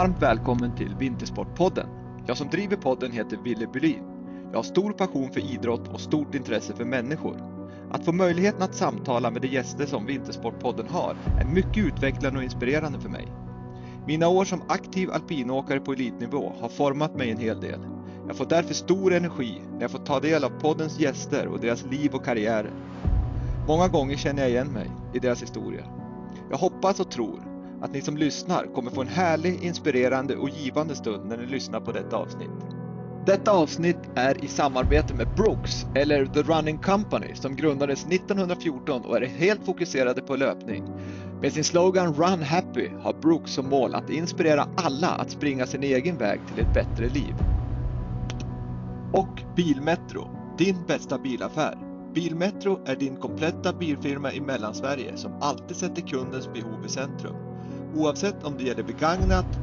Varmt välkommen till Vintersportpodden. Jag som driver podden heter Ville Bylin. Jag har stor passion för idrott och stort intresse för människor. Att få möjligheten att samtala med de gäster som Vintersportpodden har är mycket utvecklande och inspirerande för mig. Mina år som aktiv alpinåkare på elitnivå har format mig en hel del. Jag får därför stor energi när jag får ta del av poddens gäster och deras liv och karriärer. Många gånger känner jag igen mig i deras historia. Jag hoppas och tror att ni som lyssnar kommer få en härlig, inspirerande och givande stund när ni lyssnar på detta avsnitt. Detta avsnitt är i samarbete med Brooks, eller The Running Company, som grundades 1914 och är helt fokuserade på löpning. Med sin slogan Run Happy har Brooks som mål att inspirera alla att springa sin egen väg till ett bättre liv. Och Bilmetro, din bästa bilaffär. Bilmetro är din kompletta bilfirma i Mellansverige som alltid sätter kundens behov i centrum. Oavsett om det gäller begagnat,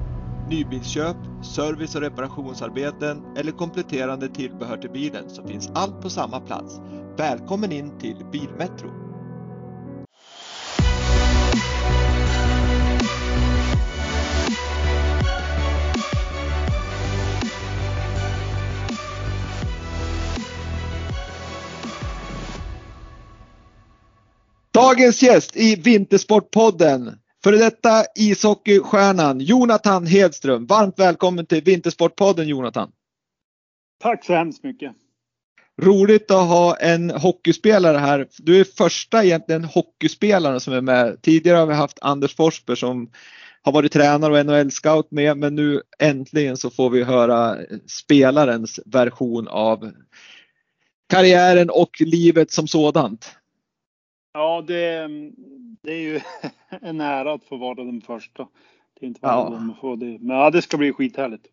nybilsköp, service och reparationsarbeten eller kompletterande tillbehör till bilen så finns allt på samma plats. Välkommen in till Bilmetro! Dagens gäst i Vintersportpodden, före detta ishockeystjärnan Jonathan Hedström. Varmt välkommen till Vintersportpodden Jonathan. Tack så hemskt mycket. Roligt att ha en hockeyspelare här. Du är första egentligen hockeyspelaren som är med. Tidigare har vi haft Anders Forsberg som har varit tränare och NHL-scout med men nu äntligen så får vi höra spelarens version av karriären och livet som sådant. Ja, det, det är ju en ära att få vara den första. Det är inte varje ja. gång man får det. Men ja, det ska bli skithärligt.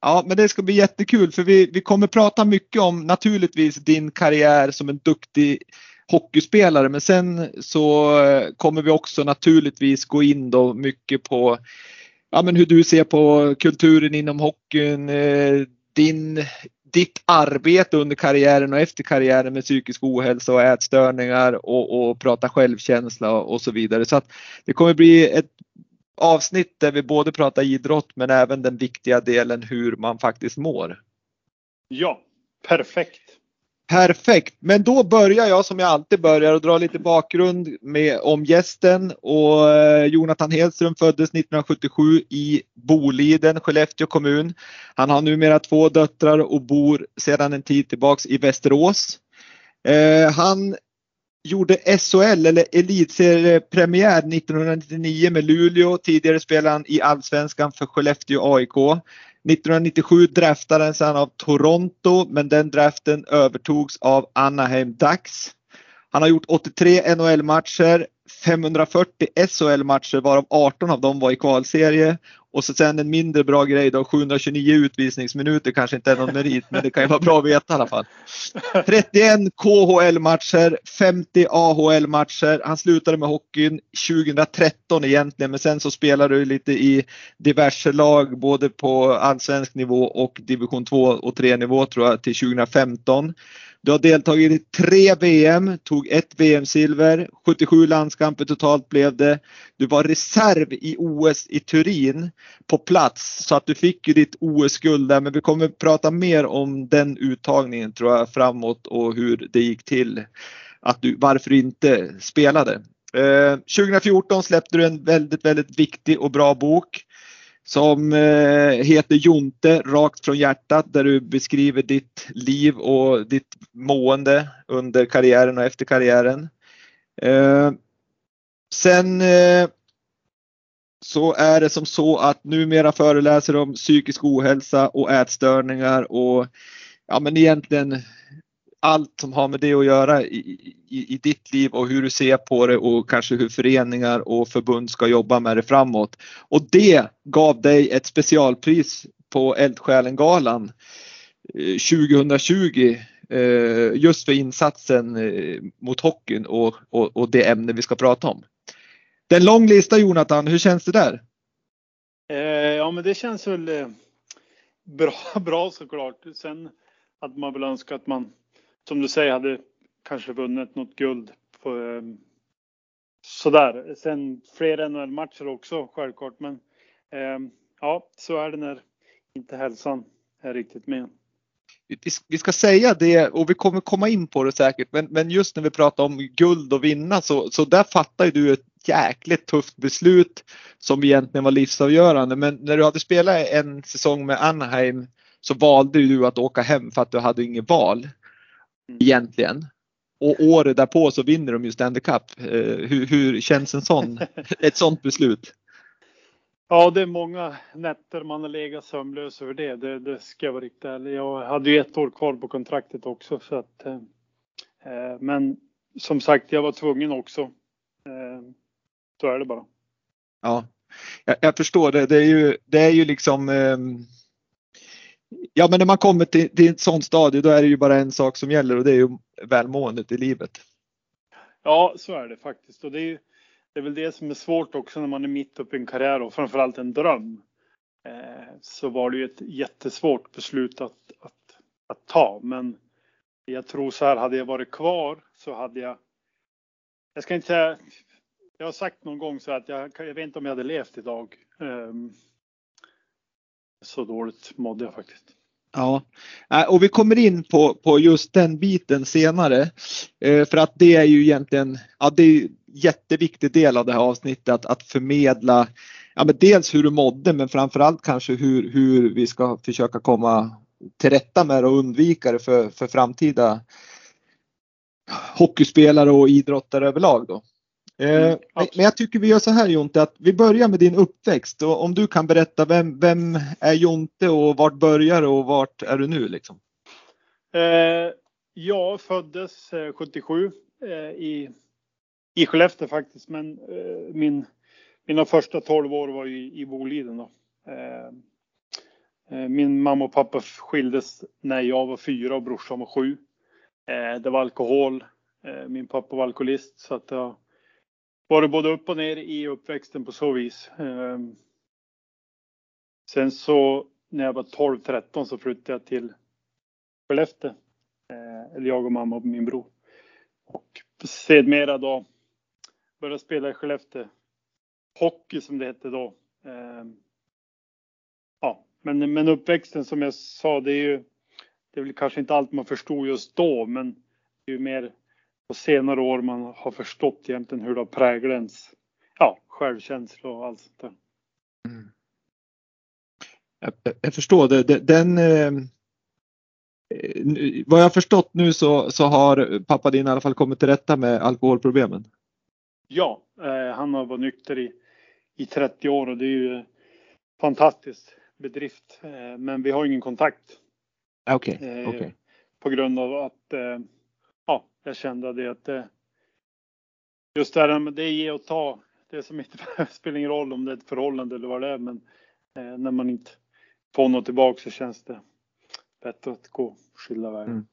Ja, men det ska bli jättekul för vi, vi kommer prata mycket om naturligtvis din karriär som en duktig hockeyspelare men sen så kommer vi också naturligtvis gå in då mycket på ja, men hur du ser på kulturen inom hockeyn, eh, din ditt arbete under karriären och efter karriären med psykisk ohälsa och ätstörningar och, och prata självkänsla och så vidare. Så att det kommer bli ett avsnitt där vi både pratar idrott men även den viktiga delen hur man faktiskt mår. Ja, perfekt. Perfekt, men då börjar jag som jag alltid börjar och drar lite bakgrund med, om gästen. Och eh, Jonathan Hedström föddes 1977 i Boliden, Skellefteå kommun. Han har numera två döttrar och bor sedan en tid tillbaks i Västerås. Eh, han gjorde SHL eller elitseriepremiär 1999 med Luleå. Tidigare spelade han i Allsvenskan för Skellefteå AIK. 1997 draftades han av Toronto men den draften övertogs av Anaheim Ducks. Han har gjort 83 NHL-matcher, 540 SHL-matcher varav 18 av dem var i kvalserie. Och så sen en mindre bra grej då, 729 utvisningsminuter kanske inte är någon merit men det kan ju vara bra att veta i alla fall. 31 KHL-matcher, 50 AHL-matcher. Han slutade med hockeyn 2013 egentligen men sen så spelade du lite i diverse lag både på allsvensk nivå och division 2 och 3 nivå tror jag till 2015. Du har deltagit i tre VM, tog ett VM-silver, 77 landskamper totalt blev det. Du var reserv i OS i Turin på plats så att du fick ju ditt OS-guld där men vi kommer prata mer om den uttagningen tror jag framåt och hur det gick till. Att du, varför du inte spelade. Eh, 2014 släppte du en väldigt, väldigt viktig och bra bok som eh, heter Jonte rakt från hjärtat där du beskriver ditt liv och ditt mående under karriären och efter karriären. Eh, sen eh, så är det som så att numera föreläser om psykisk ohälsa och ätstörningar och ja men egentligen allt som har med det att göra i, i, i, ditt liv och hur du ser på det och kanske hur föreningar och förbund ska jobba med det framåt. Och det gav dig ett specialpris på Eldsjälen-galan eh, 2020 eh, just för insatsen eh, mot hockeyn och, och, och det ämne vi ska prata om. Det är en lång lista Jonathan, hur känns det där? Ja men det känns väl bra, bra såklart. Sen hade man väl önskat att man som du säger, hade kanske vunnit något guld. På, eh, sådär. Sen fler NHL-matcher också självklart. Men eh, ja, så är det när inte hälsan är riktigt med. Vi ska säga det och vi kommer komma in på det säkert, men, men just när vi pratar om guld och vinna så, så där fattar ju du ett jäkligt tufft beslut som egentligen var livsavgörande. Men när du hade spelat en säsong med Anaheim så valde du att åka hem för att du hade inget val egentligen. Och året därpå så vinner de ju Stanley Cup. Eh, hur, hur känns en sån, ett sånt beslut? Ja, det är många nätter man har legat sömnlös över det. det. Det ska jag vara riktigt ärlig. Jag hade ju ett år kvar på kontraktet också. Så att, eh, eh men som sagt, jag var tvungen också. Eh, så är det bara. Ja, jag, jag förstår det. Det är ju, det är ju liksom eh, Ja, men när man kommer till, till ett sånt stadie då är det ju bara en sak som gäller och det är ju välmåendet i livet. Ja, så är det faktiskt. Och det är, det är väl det som är svårt också när man är mitt uppe i en karriär och framförallt en dröm. Eh, så var det ju ett jättesvårt beslut att, att, att ta. Men jag tror så här, hade jag varit kvar så hade jag, jag ska inte säga, jag har sagt någon gång så att jag, jag vet inte om jag hade levt idag. Eh, så dåligt mådde jag faktiskt. Ja, äh, och vi kommer in på, på just den biten senare. Eh, för att det är ju egentligen, ja det är en jätteviktig del av det här avsnittet att, att förmedla ja, men dels hur du mådde men framförallt kanske hur, hur vi ska försöka komma till rätta med det och undvika det för, för framtida hockeyspelare och idrottare överlag. Då. Eh, mm, men jag tycker vi gör så här Jonte att vi börjar med din uppväxt och om du kan berätta vem, vem är Jonte och vart börjar och vart är du nu liksom? Eh, jag föddes eh, 77 eh, i, i Skellefteå faktiskt men eh, min, mina första 12 år var i, i Boliden då. Eh, min mamma och pappa skildes när jag var fyra och brorsan var sju. det var alkohol. min pappa var alkoholist så att jag varit både upp och ner i uppväxten på så vis. Ehm, sen så när jag var 12-13 så flyttade jag till Skellefteå. Eh, eller jag och mamma och min bror. Och sedermera då började spela i Skellefteå. Hockey som det hette då. Ehm, ja, men, men uppväxten som jag sa, det är ju det är väl kanske inte allt man förstod just då, men det är ju mer på senare år man har förstått egentligen hur det har präglat ens ja, självkänsla och allt sånt där. Mm. Jag, jag, förstår det. Den, eh, vad jag har förstått nu så, så har pappa din i alla fall kommit till rätta med alkoholproblemen. Ja, eh, han har varit nykter i, i 30 år och det är ju fantastiskt bedrift. Eh, men vi har ingen kontakt. Okej. Okay, eh, okay. På grund av att eh, jag kände det att det, just det här med det ge och ta. Det som inte spelar ingen roll om det är ett förhållande eller vad det är, men eh, när man inte får något tillbaka så känns det bättre att gå skilda vägar. Mm.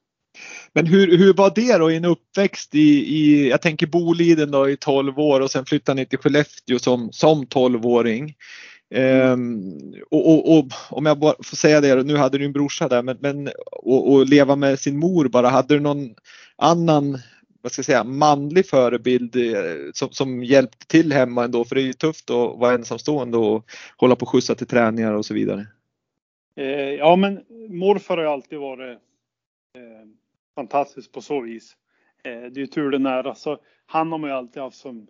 Men hur, hur var det då i en uppväxt i, i, jag tänker Boliden då i 12 år och sen flyttade ni till Skellefteå som, som 12-åring. Um, och, och, och, om jag bara får säga det, nu hade du en brorsa där, men, men och, och, leva med sin mor bara, hade du någon annan vad ska jag säga, manlig förebild eh, som, som hjälpte till hemma ändå? För det är ju tufft att vara ensamstående och hålla på och skjutsa till träningar och så vidare. Eh, ja, men morfar har ju alltid varit eh, fantastisk på så vis. Eh, det är ju tur det nära, så han har man ju alltid haft som,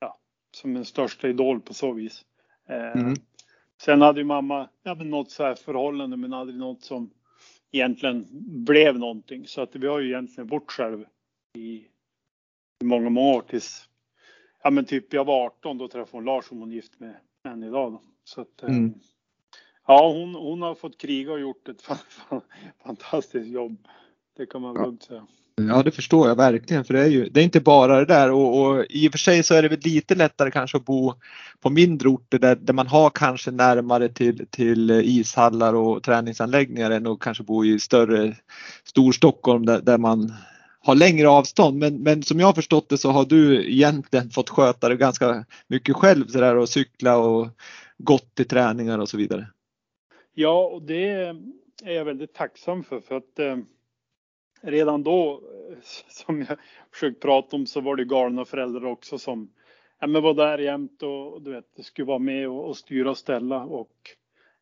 ja, som en största idol på så vis. Eh, mm. Sen hade ju mamma ja, men något så här förhållande men aldrig något som egentligen blev någonting. Så att vi har ju egentligen bott själv i, många, många år tills ja men typ jag var 18 då träffade hon Lars som hon är gift med än idag. Då. Så att, eh, mm. ja hon, hon har fått kriga och gjort ett fantastiskt jobb. Det kan man lugnt säga. Ja det förstår jag verkligen för det är ju det är inte bara det där och, och i och för sig så är det väl lite lättare kanske att bo på mindre orter där, där man har kanske närmare till, till ishallar och träningsanläggningar än att kanske bo i större Storstockholm där, där man har längre avstånd. Men, men som jag har förstått det så har du egentligen fått sköta det ganska mycket själv så där och cykla och gått till träningar och så vidare. Ja, och det är jag väldigt tacksam för för att eh, redan då, eh, som jag försökt prata om, så var det galna föräldrar också som ja, men var där jämt och du vet, skulle vara med och, och styra och ställa. Och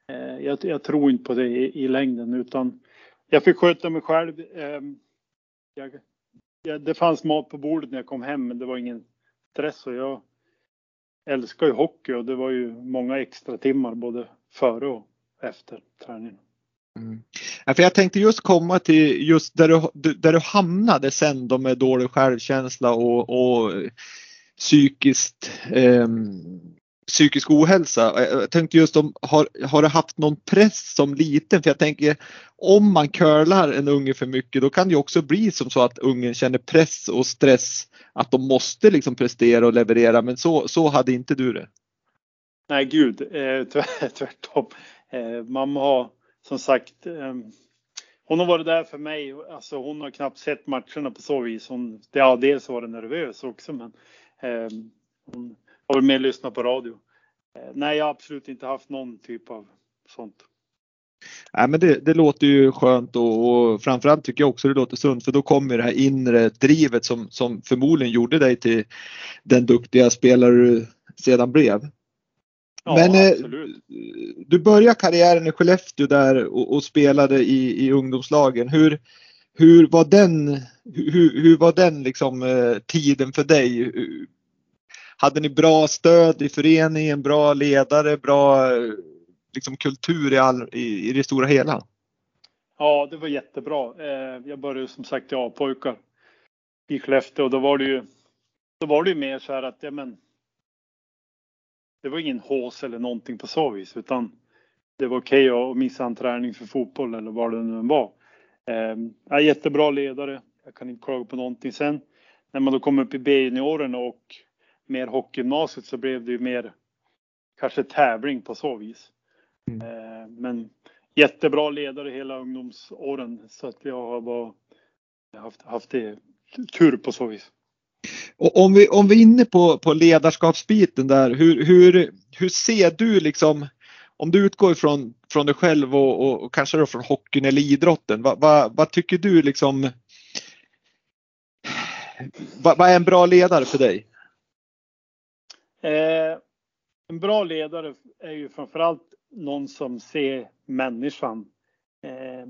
Eh, jag, jag, tror inte på det i, i, längden utan jag fick sköta mig själv. Eh, jag, jag, det fanns mat på bordet när jag kom hem men det var ingen stress och jag älskar ju hockey och det var ju många extra timmar både före och efter träningen. Mm. Ja, för jag tänkte just komma till just där du, där du hamnade sen då med dålig självkänsla och, och psykiskt eh, psykisk ohälsa. Jag tänkte just om, har, har du haft någon press som liten? För jag tänker om man curlar en unge för mycket då kan det också bli som så att ungen känner press och stress att de måste liksom prestera och leverera men så, så hade inte du det? Nej gud, eh, tvärtom. Eh, mamma har som sagt ehm, hon har varit där för mig. Alltså hon har knappt sett matcherna på så vis. Hon, ja, dels var det nervös också men eh, hon har väl mer lyssnat på radio. Eh, nej, jag har absolut inte haft någon typ av sånt. Nej, men det, det låter ju skönt och, och framförallt tycker jag också det låter sunt för då kommer det här inre drivet som, som förmodligen gjorde dig till den duktiga spelare du sedan blev. Ja, men eh, du började karriären i Skellefteå där och, och spelade i, i ungdomslagen. Hur, hur var den, hur, hur var den liksom, eh, tiden för dig? Hade ni bra stöd i föreningen, bra ledare, bra liksom, kultur i, all, i, i det stora hela? Ja, det var jättebra. Eh, jag började som sagt i A-pojkar i Skellefteå och då var det ju, då var det ju mer så här att, ja men, det var ingen hås eller någonting på så vis utan det var okej okay att missa en träning för fotboll eller vad det nu var. Eh, jättebra ledare. Jag kan inte klaga på någonting. Sen när man då kom upp i B-junioren och mer hockeygymnasiet så blev det ju mer kanske tävling på så vis. Mm. Eh, men jättebra ledare hela ungdomsåren så att jag har bara haft, haft det tur på så vis. Och om vi, om vi är inne på, på ledarskapsbiten där, hur, hur, hur ser du liksom, om du utgår från, från dig själv och, och, och kanske då från hockeyn eller idrotten, vad, vad, vad tycker du liksom, vad, vad, är en bra ledare för dig? Eh, en bra ledare är ju framförallt någon som ser människan. Eh,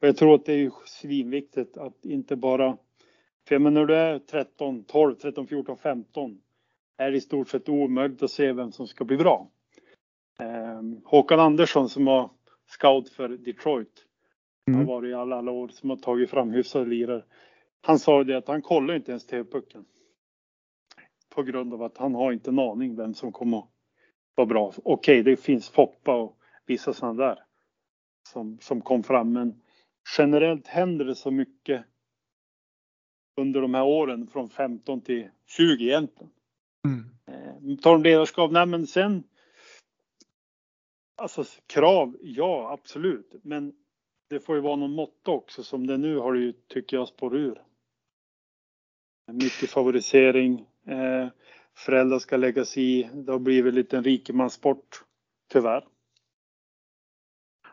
och jag tror att det är svinviktigt att inte bara för men när du är 13, 12, 13, 14, 15 är det i stort sett omöjligt att se vem som ska bli bra. Eh, Håkan Andersson som var scout för Detroit mm. har varit i alla, alla år som har tagit fram hyfsade lirare. Han sa det att han kollar inte ens TV-pucken. På grund av att han har inte en aning vem som kommer att vara bra. Okej, det finns Foppa och vissa sådana där som, som kom fram. Men generellt händer det så mycket under de här åren från 15 till 20 egentligen. Mm. Eh, tar de ledarskap? Nej, men sen. Alltså krav, ja absolut, men det får ju vara någon måtta också. Som det nu har det ju, tycker jag, spår ur. Mycket favorisering. Eh, föräldrar ska lägga sig i. Det har blivit lite en rikemanssport, tyvärr.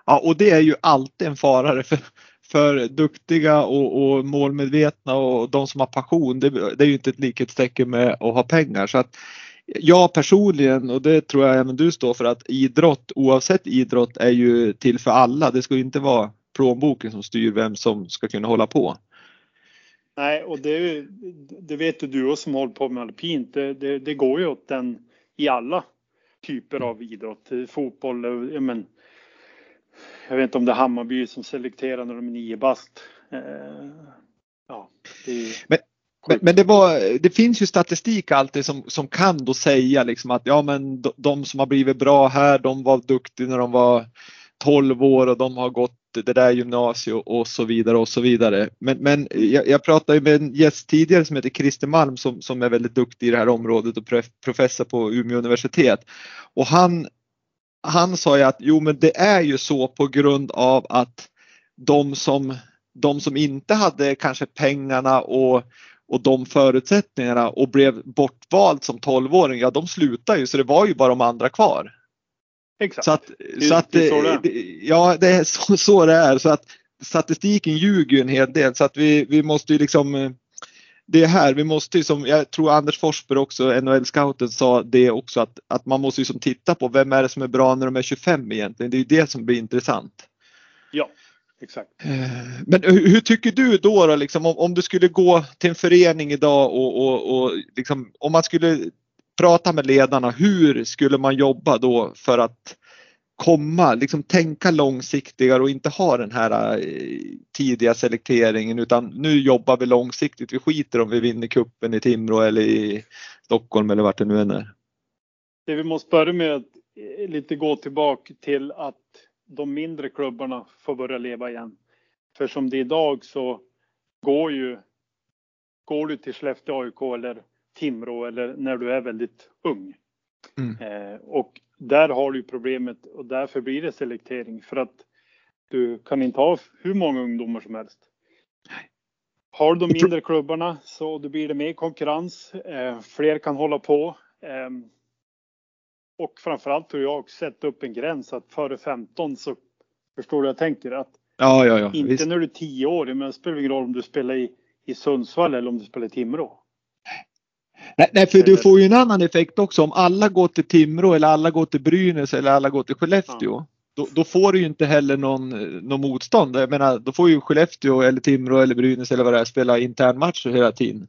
Ja, och det är ju alltid en farare för, för duktiga och, och målmedvetna och de som har passion. Det, det är ju inte ett likhetstecken med att ha pengar. Så att jag personligen, och det tror jag även du står för, att idrott oavsett idrott är ju till för alla. Det ska inte vara plånboken som styr vem som ska kunna hålla på. Nej, och det, det vet ju du som håller på med alpint. Det, det, det, går ju åt den i alla typer av idrott. Fotboll, men, jag vet inte om det är Hammarby som selekterar när de är nio bast. Eh, ja, men, men, men, det, var, det finns ju statistik alltid som, som kan då säga liksom att ja men de, de som har blivit bra här, de var duktiga när de var 12 år och de har gått det där gymnasiet och så vidare och så vidare. Men, men jag, jag pratade med en gäst tidigare som heter Christer Malm som, som är väldigt duktig i det här området och professor på Umeå universitet. Och han, han sa ju att jo men det är ju så på grund av att de som, de som inte hade kanske pengarna och, och de förutsättningarna och blev bortvald som 12-åring, ja de slutade ju så det var ju bara de andra kvar. Exakt. Så att, så att, det så det ja, det är så, så det är. Så att statistiken ljuger ju en hel del så att vi, vi måste ju liksom det är här vi måste som jag tror Anders Forsberg också, NHL-scouten sa det också att, att man måste ju som titta på vem är det som är bra när de är 25 egentligen. Det är ju det som blir intressant. Ja, exakt. Eh, men hur tycker du då, då liksom, om, om du skulle gå till en förening idag och, och, och liksom, om man skulle prata med ledarna, hur skulle man jobba då för att komma, liksom tänka långsiktigare och inte ha den här eh, tidiga selekteringen utan nu jobbar vi långsiktigt. Vi skiter om vi vinner kuppen i Timrå eller i Stockholm eller vart det nu än är. Det vi måste börja med att eh, lite gå tillbaka till att de mindre klubbarna får börja leva igen. För som det är idag så går ju går du till Skellefteå AIK eller Timrå eller när du är väldigt ung. Mm. Eh, och där har du problemet och därför blir det selektering för att du kan inte ha hur många ungdomar som helst. Har du de mindre klubbarna så då blir det mer konkurrens. Eh, fler kan hålla på. Eh, och framförallt tror jag sätta upp en gräns att före 15 så förstår du jag tänker att ja, ja, ja, inte visst. när du är 10 år, men det spelar ingen roll om du spelar i, i Sundsvall eller om du spelar i Timrå. Nej, för du får ju en annan effekt också. Om alla går till Timrå eller alla går till Brynäs eller alla går till Skellefteå. Ja. Då, då, får du ju inte heller någon, någon motstånd. Jag menar, då får ju Skellefteå eller Timrå eller Brynäs eller vad det är spela internmatcher hela tiden.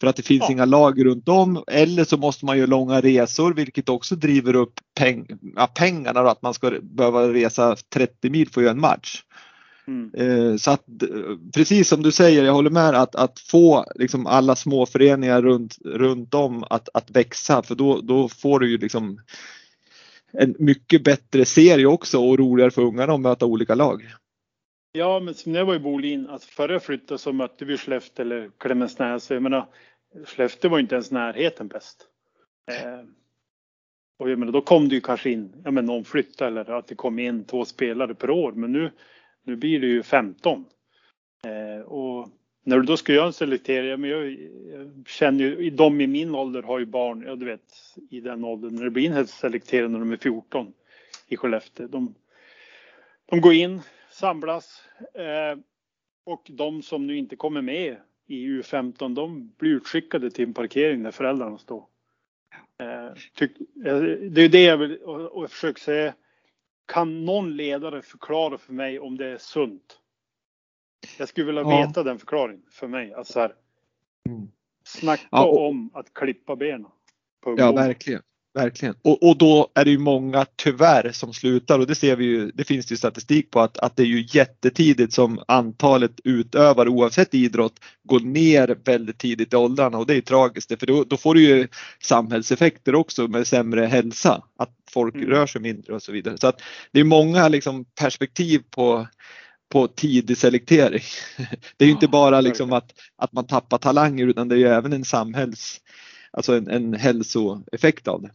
För att det finns ja. inga lag runt om eller så måste man göra långa resor vilket också driver upp peng, ja, pengarna då, att man ska behöva resa 30 mil för att göra en match. Mm. Eh, så att precis som du säger, jag håller med att, att få liksom alla småföreningar runt, runt om att, att växa för då, då får du ju liksom en mycket bättre serie också och roligare för ungarna att möta olika lag. Ja, men som när jag var i Bolin, alltså före jag flyttade så mötte vi Skellefteå eller Klemensnäs. Jag menar, Skellefteå var inte ens närheten bäst. Eh, och jag menar, då kom det ju kanske in, ja men någon flyttade eller att det kom in två spelare per år. Men nu, nu blir det ju 15. Eh, och när du då ska göra en selektering, ja men jag, jag känner ju, de i min ålder har ju barn, ja du vet i den åldern när det blir en selektering när de är 14 i Skellefteå. De, de går in, samlas eh, och de som nu inte kommer med i U15 de blir utskickade till en parkering där föräldrarna står. Eh, tyck, eh, det är det jag vill och, och försöker säga kan någon ledare förklara för mig om det är sunt? Jag skulle vilja ja. veta den förklaringen för mig. Alltså här, mm. Snacka ja, och, om att klippa benen. Ja, verkligen. Verkligen. Och, och då är det ju många tyvärr som slutar och det ser vi ju, det finns det ju statistik på att, att det är ju jättetidigt som antalet utövare oavsett idrott går ner väldigt tidigt i åldrarna och det är tragiskt för då, då får du ju samhällseffekter också med sämre hälsa. Att folk mm. rör sig mindre och så vidare. Så att det är många liksom perspektiv på på tidig selektering. Det är ju inte bara liksom att, att man tappar talanger utan det är ju även en samhälls, alltså en, en hälsoeffekt av det.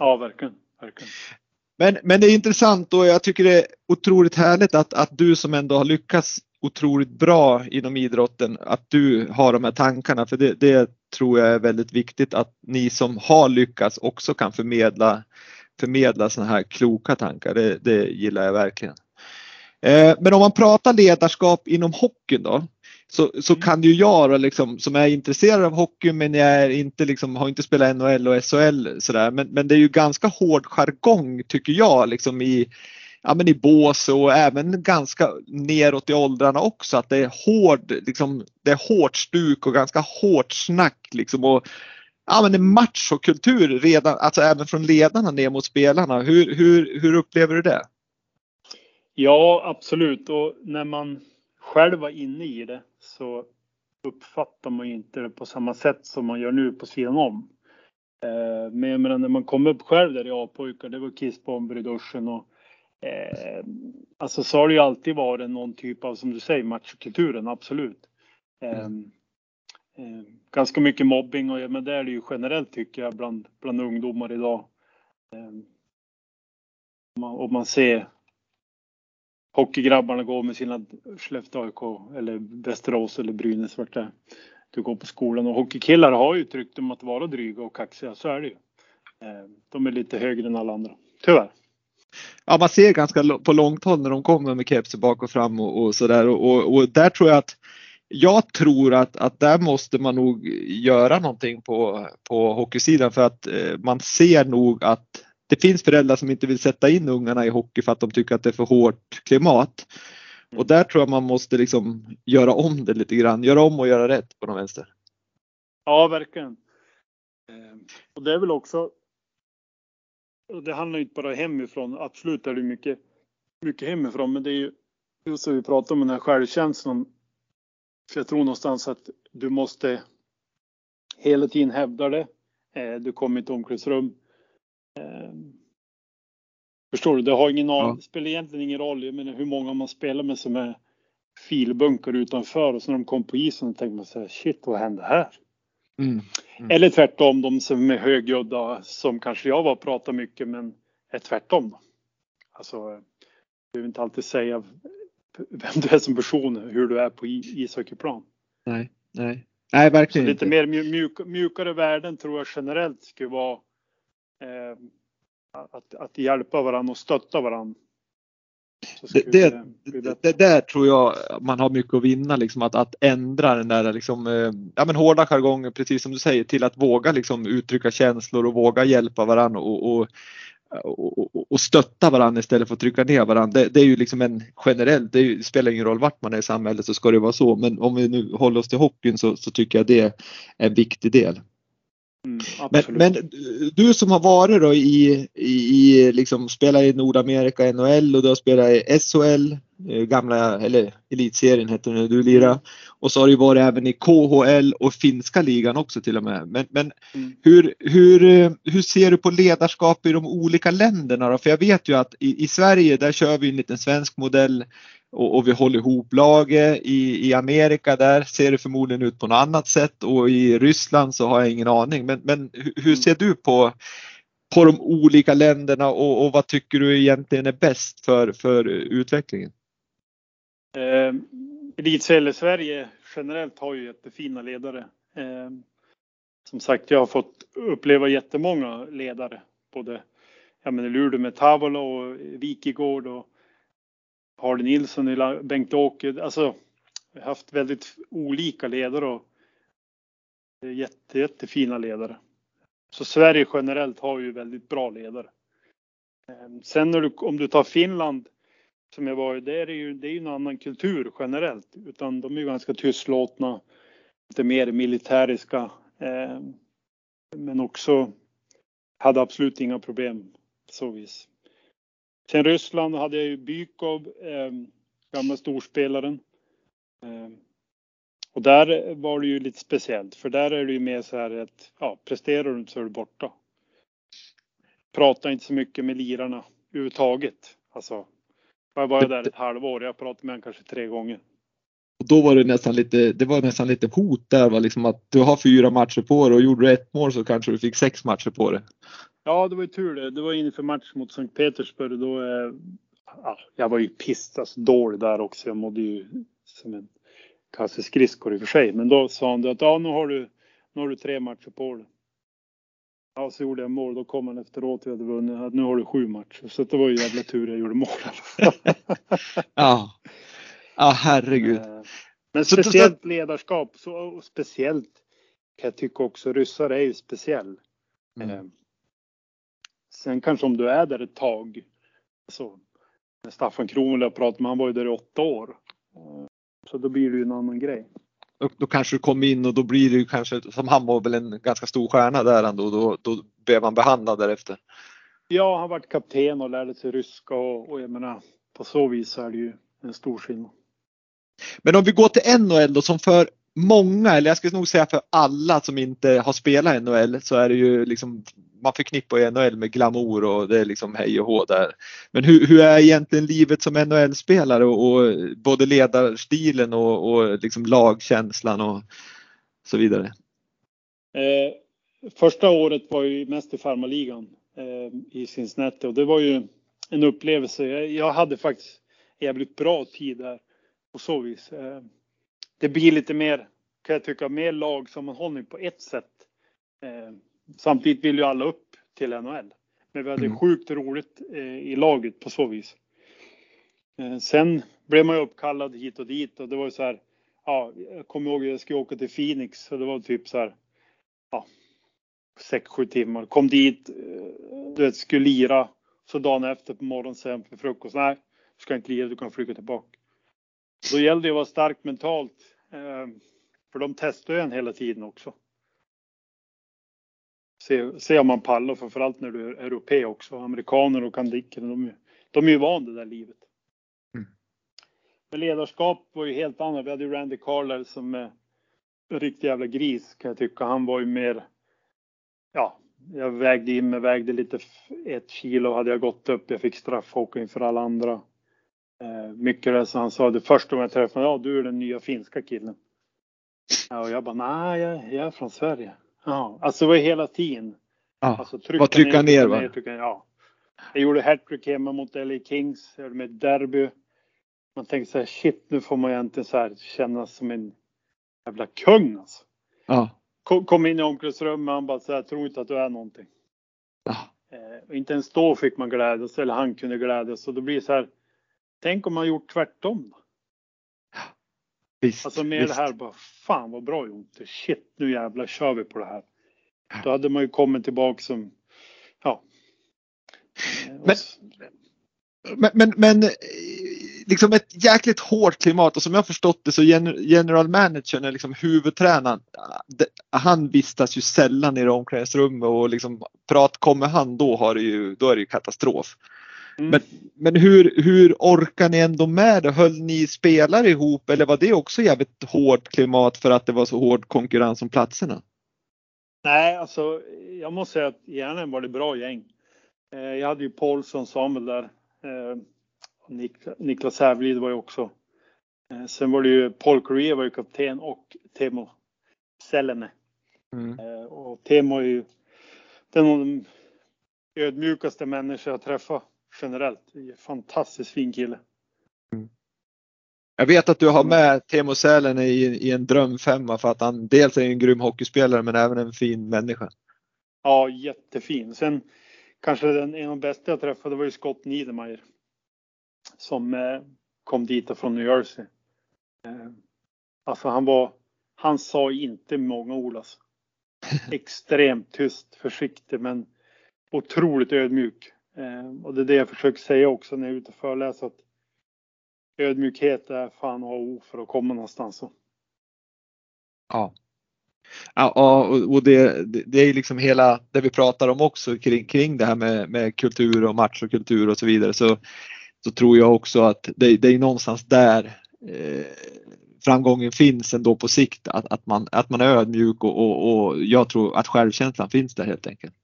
Ja, verkligen. verkligen. Men, men det är intressant och jag tycker det är otroligt härligt att, att du som ändå har lyckats otroligt bra inom idrotten, att du har de här tankarna för det, det tror jag är väldigt viktigt att ni som har lyckats också kan förmedla, förmedla sådana här kloka tankar. Det, det gillar jag verkligen. Eh, men om man pratar ledarskap inom hockeyn då, så, så mm. kan ju jag då liksom, som är intresserad av hockey men jag är inte liksom, har inte spelat NHL och SHL sådär. Men, men det är ju ganska hård jargong tycker jag liksom i, ja, men i bås och även ganska neråt i åldrarna också. Att det är hård, liksom, det är hårt stuk och ganska hårt snack liksom. Och, ja, men det är machokultur redan, alltså även från ledarna ner mot spelarna. Hur, hur, hur upplever du det? Ja, absolut. Och när man själv var inne i det så uppfattar man inte det på samma sätt som man gör nu på sidan om. Eh, men jag menar när man kom upp själv där i A-pojkar, det var kissbomber i duschen och eh, alltså så har det ju alltid varit någon typ av, som du säger, machokulturen, absolut. Eh, mm. eh, ganska mycket mobbing och men det är det ju generellt tycker jag bland, bland ungdomar idag. Eh, om man ser hockeygrabbarna går med sina Skellefteå AIK eller Västerås eller Brynäs vart det du går på skolan och hockeykillar har ju tryckt om att vara dryga och kaxiga, så är det ju. Eh, de är lite högre än alla andra, tyvärr. Ja, man ser ganska på långt håll när de kommer med keps bak och fram och, och sådär och, och, och, där tror jag att jag tror att, att där måste man nog göra någonting på, på hockeysidan för att eh, man ser nog att det finns föräldrar som inte vill sätta in ungarna i hockey för att de tycker att det är för hårt klimat. Och där tror jag man måste liksom göra om det lite grann, göra om och göra rätt på något vänster. Ja, verkligen. Eh, och det är väl också. Det handlar inte bara hemifrån. Absolut är det mycket, mycket hemifrån, men det är ju just som vi pratar om den här självkänslan. För jag tror någonstans att du måste hela tiden hävda det. Eh, du kommer i ett omklädningsrum. Förstår du? Det har ingen ja. spelar egentligen ingen roll. Jag menar hur många man spelar med som är filbunkar utanför och så när de kom på isen tänker man så här, shit vad hände här? Mm. Mm. Eller tvärtom, de som är högljudda som kanske jag var och pratar mycket men är tvärtom. Alltså, jag behöver inte alltid säga vem du är som person, hur du är på ishockeyplan. Nej, nej, nej verkligen Så Lite mer mjuk, mjukare värden tror jag generellt skulle vara eh, att, att hjälpa varandra och stötta varandra. Det, det, det, det, där tror jag man har mycket att vinna, liksom, att, att ändra den där liksom, eh, ja, men hårda jargongen, precis som du säger, till att våga liksom, uttrycka känslor och våga hjälpa varandra och, och, och, och stötta varandra istället för att trycka ner varandra. Det, är ju liksom en generellt, det, det, spelar ingen roll vart man är i samhället så ska det vara så. Men om vi nu håller oss till hockeyn så, så tycker jag det är en viktig del. Mm, men, men, du som har varit då i, i liksom spelat i Nordamerika, NHL och du har spelat i SHL, eh, gamla, eller elitserien heter det när du lirade. Och så har du varit även i KHL och finska ligan också till och med. Men, men mm. hur, hur, hur ser du på ledarskap i de olika länderna då? För jag vet ju att i, i Sverige där kör vi en liten svensk modell och, och, vi håller ihop laget. I, I Amerika där ser det förmodligen ut på något annat sätt och i Ryssland så har jag ingen aning. Men, men hur ser du på, på de olika länderna och, och vad tycker du egentligen är bäst för, för utvecklingen? Eh, Elitserie Sverige generellt har ju jättefina ledare. Eh, som sagt, jag har fått uppleva jättemånga ledare. Både jag menar, Luleå med Tavola och Wikegård och Hardy Nilsson, Bengt-Åke. Alltså, vi har haft väldigt olika ledare och jätte, jättefina ledare. Så Sverige generellt har ju väldigt bra ledare. Ehm, sen du, om du tar Finland som jag var i, det är ju, det är ju en annan kultur generellt. Utan de är ju ganska tystlåtna, lite mer militäriska. Eh, men också hade absolut inga problem så vis. Sen Ryssland hade jag ju Bykov, eh, gamla storspelaren. Eh, och där var det ju lite speciellt, för där är det ju mer så här att ja, presterar du inte så är du borta. Prata inte så mycket med lirarna överhuvudtaget. Alltså, jag var där ett halvår, jag pratade med honom kanske tre gånger. Och då var det nästan lite, det var nästan lite hot där, va? Liksom att du har fyra matcher på dig och gjorde du ett mål så kanske du fick sex matcher på dig. Ja, det var ju tur det. Det var inför match mot Sankt Petersburg. Då, eh, ja, jag var ju pissad alltså, dålig där också. Jag mådde ju som en kasse skridskor i och för sig. Men då sa han att ja, nu har du, nu har du tre matcher på dig. Ja, så gjorde jag mål. Då kom han efteråt vi hade vunnit. Att nu har du sju matcher. Så det var ju jävla tur jag gjorde mål. ja. Ja, herregud. Eh, men speciellt ledarskap. Så, speciellt kan jag tycka också. Ryssar är ju speciell. Mm. Eh, Sen kanske om du är där ett tag. Så, när Staffan jag pratade med, han var ju där i åtta år. Så då blir det ju en annan grej. Då, då kanske du kom in och då blir det ju kanske, som han var väl en ganska stor stjärna där ändå, då, då blev man behandlad därefter. Ja, han varit kapten och lärde sig ryska och, och jag menar på så vis är det ju en stor skillnad. Men om vi går till NHL då som för många, eller jag skulle nog säga för alla som inte har spelat i NHL så är det ju liksom man förknippar ju NHL med glamour och det är liksom hej och hå där. Men hur, hur är egentligen livet som NHL-spelare och, och, både ledarstilen och, och liksom lagkänslan och så vidare? Eh, första året var ju mest i farmaligan eh, i Cincinnati och det var ju en upplevelse. Jag, jag hade faktiskt jävligt bra tid där på så vis. Eh, det blir lite mer, kan jag tycka, mer lagsammanhållning på ett sätt. Eh, samtidigt vill ju alla upp till NHL. Men vi hade mm. sjukt roligt eh, i laget på så vis. Eh, sen blev man ju uppkallad hit och dit och det var ju så här. ja, jag kommer ihåg att jag skulle åka till Phoenix och det var typ så här, ja, 6-7 timmar. Kom dit, eh, du vet, skulle lira. Så dagen efter på morgonen sen för frukost, nej, du ska inte lira, du kan flyga tillbaka. Då gällde det att vara stark mentalt. Eh, för de testar ju en hela tiden också. Se, se om man pallar, framförallt när du är europé också. Amerikaner och kandiker, de, de är ju van det där livet. Mm. Men ledarskap var ju helt annat. Vi hade ju Randy Carlisle som är en riktig jävla gris kan jag tycka. Han var ju mer, ja, jag vägde in mig, vägde lite ett kilo hade jag gått upp. Jag fick straff inför alla andra. Eh, mycket det så han sa det första gången jag träffade ja du är den nya finska killen. Ja, och jag bara, nej jag, jag är från Sverige. Ja, alltså det var hela tiden. Ja, alltså, trycka trycka ner, ner va? Trycka, ja. Jag gjorde hattrick hemma mot LA Kings, med derby. Man tänkte så här, shit nu får man egentligen så här känna som en jävla kung alltså. Ja. Kom, kom in i omklädningsrummet och han bara så här, tror inte att du är någonting. Ja. Eh, inte ens då fick man glädjas, eller han kunde glädjas. Så då blir det så här, tänk om man gjort tvärtom. Visst, alltså med visst. det här bara, fan vad bra Jonte, shit nu jävlar kör vi på det här. Då hade man ju kommit tillbaka som, ja. Men, men, men, men liksom ett jäkligt hårt klimat och som jag förstått det så general managern är liksom huvudtränaren. Han vistas ju sällan i omklädningsrummet och liksom prat, kommer han då har det ju, då är det ju katastrof. Mm. Men, men hur, hur orkar ni ändå med det? Höll ni spelare ihop eller var det också jävligt hårt klimat för att det var så hård konkurrens om platserna? Nej, alltså jag måste säga att egentligen var det bra gäng. Eh, jag hade ju Paulsson, Samuel där. Eh, Niklas Hävelid var ju också. Eh, sen var det ju Paul Correa var ju kapten och Temo Selene. Mm. Och Temo är ju den ödmjukaste människor jag träffat generellt. Fantastiskt fin kille. Mm. Jag vet att du har med Temo Sälen i, i en drömfemma för att han dels är en grym hockeyspelare men även en fin människa. Ja, jättefin. Sen kanske den, en av de bästa jag träffade var ju Scott Niedermayer. Som eh, kom dit från New Jersey. Eh, alltså han var, han sa inte många ord alltså. Extremt tyst, försiktig men otroligt ödmjuk. Eh, och det är det jag försöker säga också när jag är ute och föreläser. Att ödmjukhet är fan A och O för att komma någonstans. Ja. Ja, och det, det är liksom hela det vi pratar om också kring, kring det här med, med kultur och match och kultur och så vidare. Så, så tror jag också att det, det är någonstans där eh, framgången finns ändå på sikt. Att, att, man, att man är ödmjuk och, och, och jag tror att självkänslan finns där helt enkelt.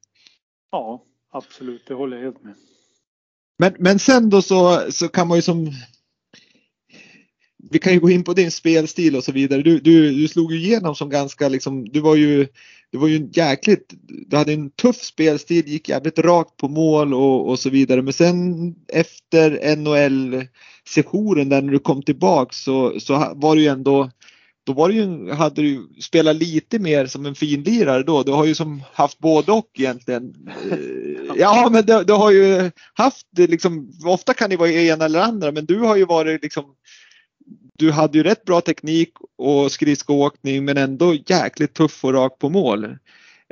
Ja, absolut, det håller jag helt med. Men, men sen då så, så kan man ju som vi kan ju gå in på din spelstil och så vidare. Du, du, du slog ju igenom som ganska liksom, du var ju, du var ju jäkligt, du hade en tuff spelstil, gick jävligt rakt på mål och, och så vidare. Men sen efter NHL-sessionen där när du kom tillbaks så, så var det ju ändå då var det ju, hade du spelat lite mer som en finlirare då. Du har ju som haft både och egentligen. Eh, ja men du, du har ju haft liksom, ofta kan det vara ena eller andra men du har ju varit liksom du hade ju rätt bra teknik och skridskoåkning men ändå jäkligt tuff och rak på mål.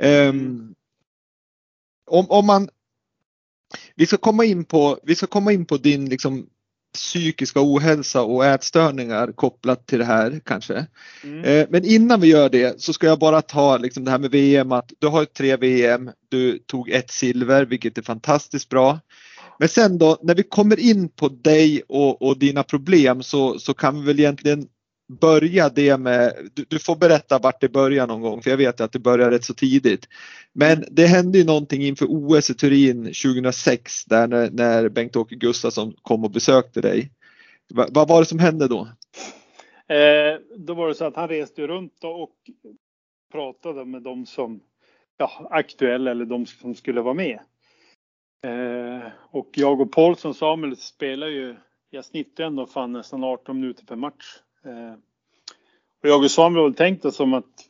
Um, om, om man vi ska komma in på, vi ska komma in på din liksom psykiska ohälsa och ätstörningar kopplat till det här kanske. Mm. Eh, men innan vi gör det så ska jag bara ta liksom det här med VM att du har tre VM, du tog ett silver vilket är fantastiskt bra. Men sen då när vi kommer in på dig och, och dina problem så, så kan vi väl egentligen börja det med, du, du, får berätta vart det börjar någon gång för jag vet att det börjar rätt så tidigt. Men det hände ju någonting inför OS i Turin 2006 där när, när Bengt-Åke Gustafsson kom och besökte dig. Va, vad var det som hände då? Eh, då var det så att han reste runt och pratade med de som ja, aktuella eller de som skulle vara med. Eh, och jag och Paulsson Samuel spelar ju, jag snittar ändå fan nästan 18 minuter per match. Eh, och jag och Samuel har tänkt oss som att,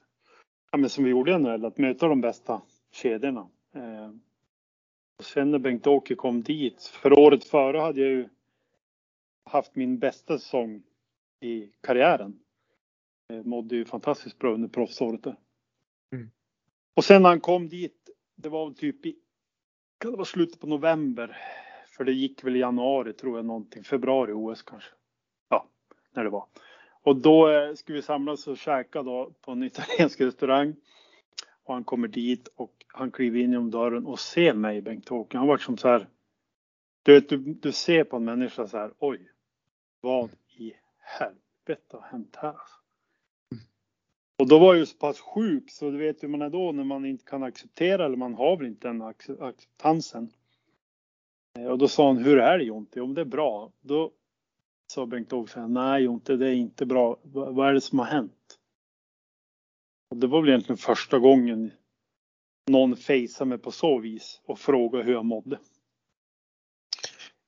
ja men som vi gjorde i NHL, att möta de bästa kedjorna. Eh, och sen när Bengt-Åke kom dit, för året före hade jag ju haft min bästa säsong i karriären. Eh, mådde ju fantastiskt bra under proffsåret där. Mm. Och sen när han kom dit, det var typ i, kan det vara slutet på november? För det gick väl i januari tror jag någonting, februari OS kanske. Ja, när det var. Och då eh, ska skulle vi samlas och käka då på en italiensk restaurang. Och han kommer dit och han kliver in genom dörren och ser mig, Bengt-Åke. Han var som så här. Du vet, du, du ser på en människa så här. Oj, vad i helvete har hänt här? Alltså. Och då var jag ju så pass sjuk så du vet hur man är då när man inte kan acceptera eller man har väl inte den acceptansen. Eh, och då sa han, hur är det Jonte? Om det är bra. Då sa Bengt-Åke, nej Jonte det är inte bra. Vad är det som har hänt? Och det var väl egentligen första gången någon fejsade mig på så vis och frågade hur jag mådde.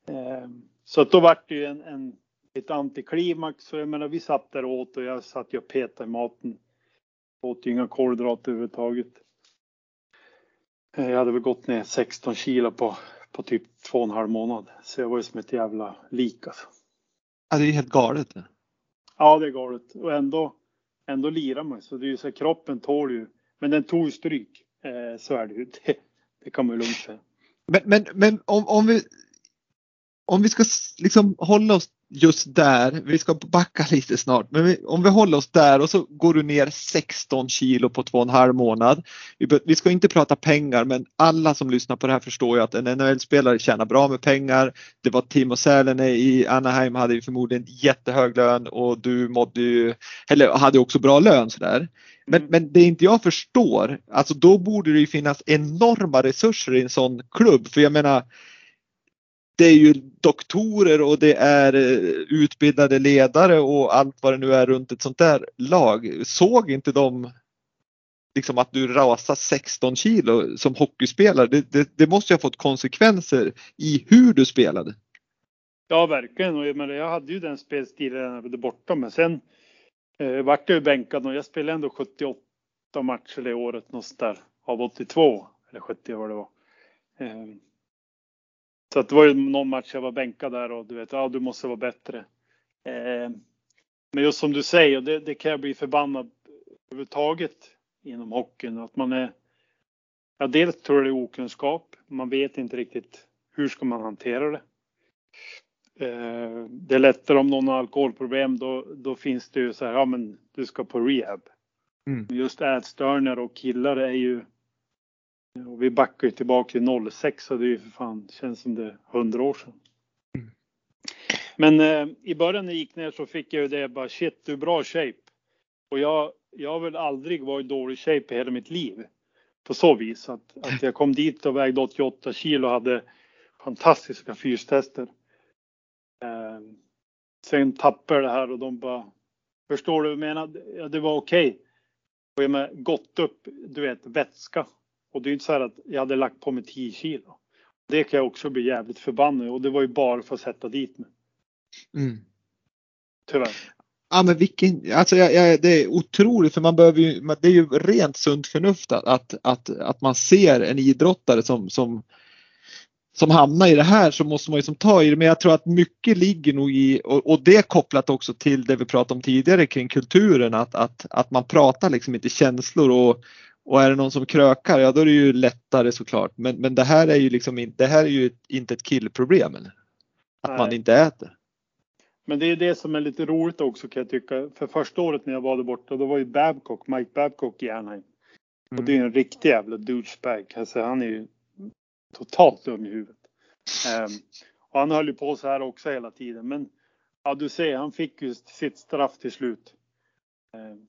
Ehm, så att då vart det ju en, en, ett antiklimax. Så jag menar, vi satt där och åt och jag satt ju och petade i maten. Åt ju inga kolhydrater överhuvudtaget. Eh, jag hade väl gått ner 16 kilo på, på typ två och en halv månad. Så jag var ju som ett jävla lik alltså. Ja, det är helt galet. Ja, det är galet. Och ändå, ändå lirar man. Så det är ju så kroppen tål ju. Men den tog stryk. Eh, så är det ju. Det, det kan man ju lugnt säga. Men, men, men om, om vi om vi ska liksom hålla oss just där, vi ska backa lite snart, men vi, om vi håller oss där och så går du ner 16 kilo på två och en halv månad. Vi, vi ska inte prata pengar men alla som lyssnar på det här förstår ju att en NHL-spelare tjänar bra med pengar. Det var Timo Sälenä i Anaheim hade ju förmodligen jättehög lön och du mådde ju, eller hade också bra lön sådär. Men, mm. men det inte jag förstår, alltså då borde det ju finnas enorma resurser i en sån klubb för jag menar det är ju doktorer och det är eh, utbildade ledare och allt vad det nu är runt ett sånt där lag. Såg inte de liksom att du rasar 16 kilo som hockeyspelare? Det, det, det måste ju ha fått konsekvenser i hur du spelade. Ja, verkligen. Och jag, menar, jag hade ju den spelstilen när jag var borta, men sen eh, vart jag bänkad och jag spelade ändå 78 matcher det året, någonstans där, av 82 eller 70 vad det var. Eh, så att det var ju någon match jag var bänkad där och du vet, ja du måste vara bättre. Eh, men just som du säger, det, det kan jag bli förbannad överhuvudtaget inom hockeyn. Att man är, ja dels tror jag det är okunskap. Man vet inte riktigt hur ska man hantera det. Eh, det är lättare om någon har alkoholproblem, då, då finns det ju så här, ja men du ska på rehab. Mm. Just ätstörningar och killar är ju och vi backar ju tillbaka till 06 och det är ju för fan, känns som det är 100 år sedan. Mm. Men eh, i början när jag gick ner så fick jag ju det bara shit, du är bra shape. Och jag, jag har väl aldrig varit i dålig shape i hela mitt liv. På så vis att, att jag kom dit och vägde 88 kilo och hade fantastiska fystester. Eh, sen tappade jag det här och de bara, förstår du vad jag menar? Ja, det var okej. Okay. Och jag med gått upp, du vet, vätska och det är inte så här att jag hade lagt på mig 10 kilo. Det kan jag också bli jävligt förbannad och det var ju bara för att sätta dit mig. Mm. Tyvärr. Ja men vilken, alltså jag, jag, det är otroligt för man behöver ju, det är ju rent sunt förnuft att, att, att man ser en idrottare som, som, som hamnar i det här så måste man ju som ta i det. Men jag tror att mycket ligger nog i, och, och det kopplat också till det vi pratade om tidigare kring kulturen, att, att, att man pratar liksom inte känslor och, och är det någon som krökar, ja då är det ju lättare såklart. Men, men det här är ju liksom inte, det här är ju inte ett killproblem. Att Nej. man inte äter. Men det är det som är lite roligt också kan jag tycka. För första året när jag var där borta, då var ju Babcock, Mike Babcock i Anaheim. Mm. Och det är en riktig jävla douchebag. Alltså, han är ju totalt dum i huvudet. Um, och han höll ju på så här också hela tiden. Men ja, du ser, han fick ju sitt straff till slut. Um,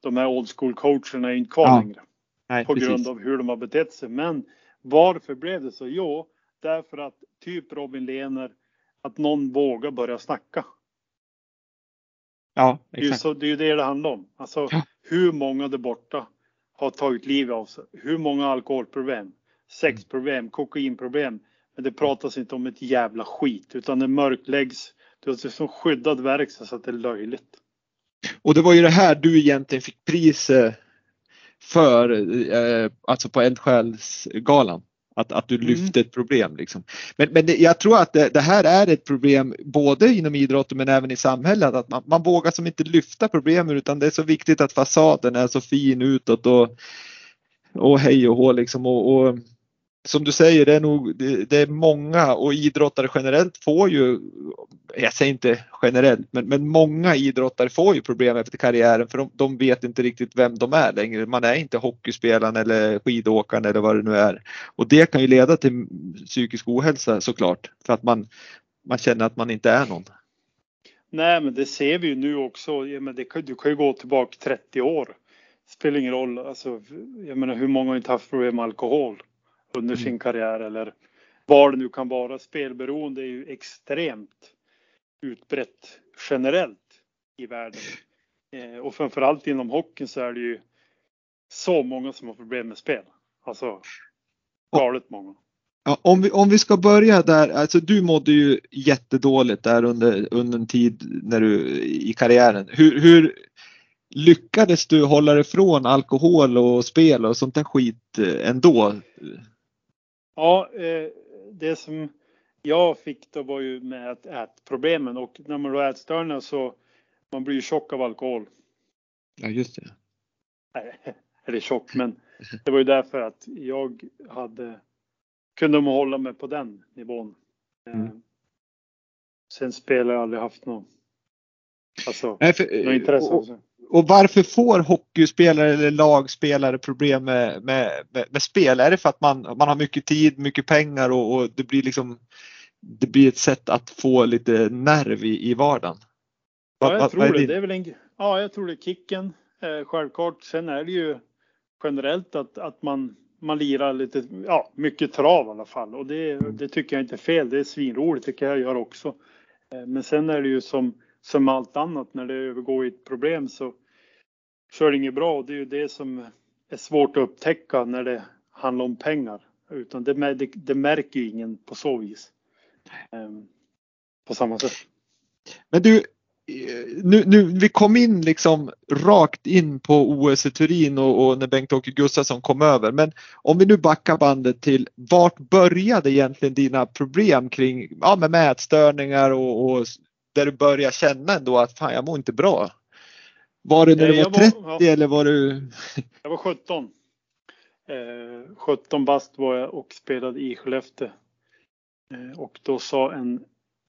de här old school coacherna är inte kvar ja. längre. Nej, på precis. grund av hur de har betett sig. Men varför blev det så? Jo, därför att typ Robin Lehner, att någon vågar börja snacka. Ja, exakt. Det är ju, så, det, är det det handlar om. Alltså ja. hur många där borta har tagit livet av sig? Hur många alkoholproblem, sexproblem, kokainproblem? Men det pratas inte om ett jävla skit utan det mörkläggs. Det är som skyddad verkstad så att det är löjligt. Och det var ju det här du egentligen fick priset för, eh, alltså på Eldsjälsgalan. Att, att du lyfter mm. ett problem. Liksom. Men, men det, jag tror att det, det, här är ett problem både inom idrotten men även i samhället. Att man, man vågar som inte lyfta problemen utan det är så viktigt att fasaden är så fin utåt och, och hej och hå liksom. Och, och som du säger, det är nog det, det, är många och idrottare generellt får ju, jag säger inte generellt, men, men många idrottare får ju problem efter karriären för de, de, vet inte riktigt vem de är längre. Man är inte hockeyspelaren eller skidåkaren eller vad det nu är. Och det kan ju leda till psykisk ohälsa såklart för att man, man känner att man inte är någon. Nej, men det ser vi ju nu också. Ja, men det du kan ju gå tillbaka 30 år. Det spelar ingen roll. Alltså, jag menar, hur många har inte haft problem med alkohol? Under sin mm. karriär eller vad det nu kan vara. Spelberoende är ju extremt utbrett generellt i världen. Eh, och framförallt inom hockeyn så är det ju så många som har problem med spel. Alltså galet många. Ja, om, vi, om vi ska börja där, alltså du mådde ju jättedåligt där under, under en tid när du, i karriären. Hur, hur lyckades du hålla dig från alkohol och spel och sånt där skit eh, ändå? Ja, eh, det som jag fick då var ju med att ätproblemen och när man då ätstörningar så man blir ju tjock av alkohol. Ja, just det. Nej, eller tjock, men det var ju därför att jag hade kunde hålla mig på den nivån. Eh, mm. Sen spelar jag aldrig haft någon, alltså, Nej, för, något intresse. Och, och varför får hockeyspelare eller lagspelare problem med, med, med, med, spel? Är det för att man, man har mycket tid, mycket pengar och, och, det blir liksom det blir ett sätt att få lite nerv i, i vardagen? Ja, jag tror det. det är väl en, ja, jag tror det kicken. Eh, självklart. Sen är det ju generellt att, att man, man lirar lite, ja, mycket trav i alla fall och det, det tycker jag inte är fel. Det är svinroligt, tycker jag gör också. Eh, men sen är det ju som som allt annat när det övergår i ett problem så, så är det inget bra och det är ju det som är svårt att upptäcka när det handlar om pengar. Utan det, det, det märker ju ingen på så vis. Um, på samma sätt. Men du, nu, nu, vi kom in liksom rakt in på OS i Turin och, och när Bengt-Åke Gustafsson kom över. Men om vi nu backar bandet till vart började egentligen dina problem kring ja, med mätstörningar och, och där du börjar känna ändå att fan jag mår inte bra? Var det när du var 30 var, ja. eller var du? Jag var 17. Eh, 17 bast var jag och spelade i Skellefteå. Eh, och då sa en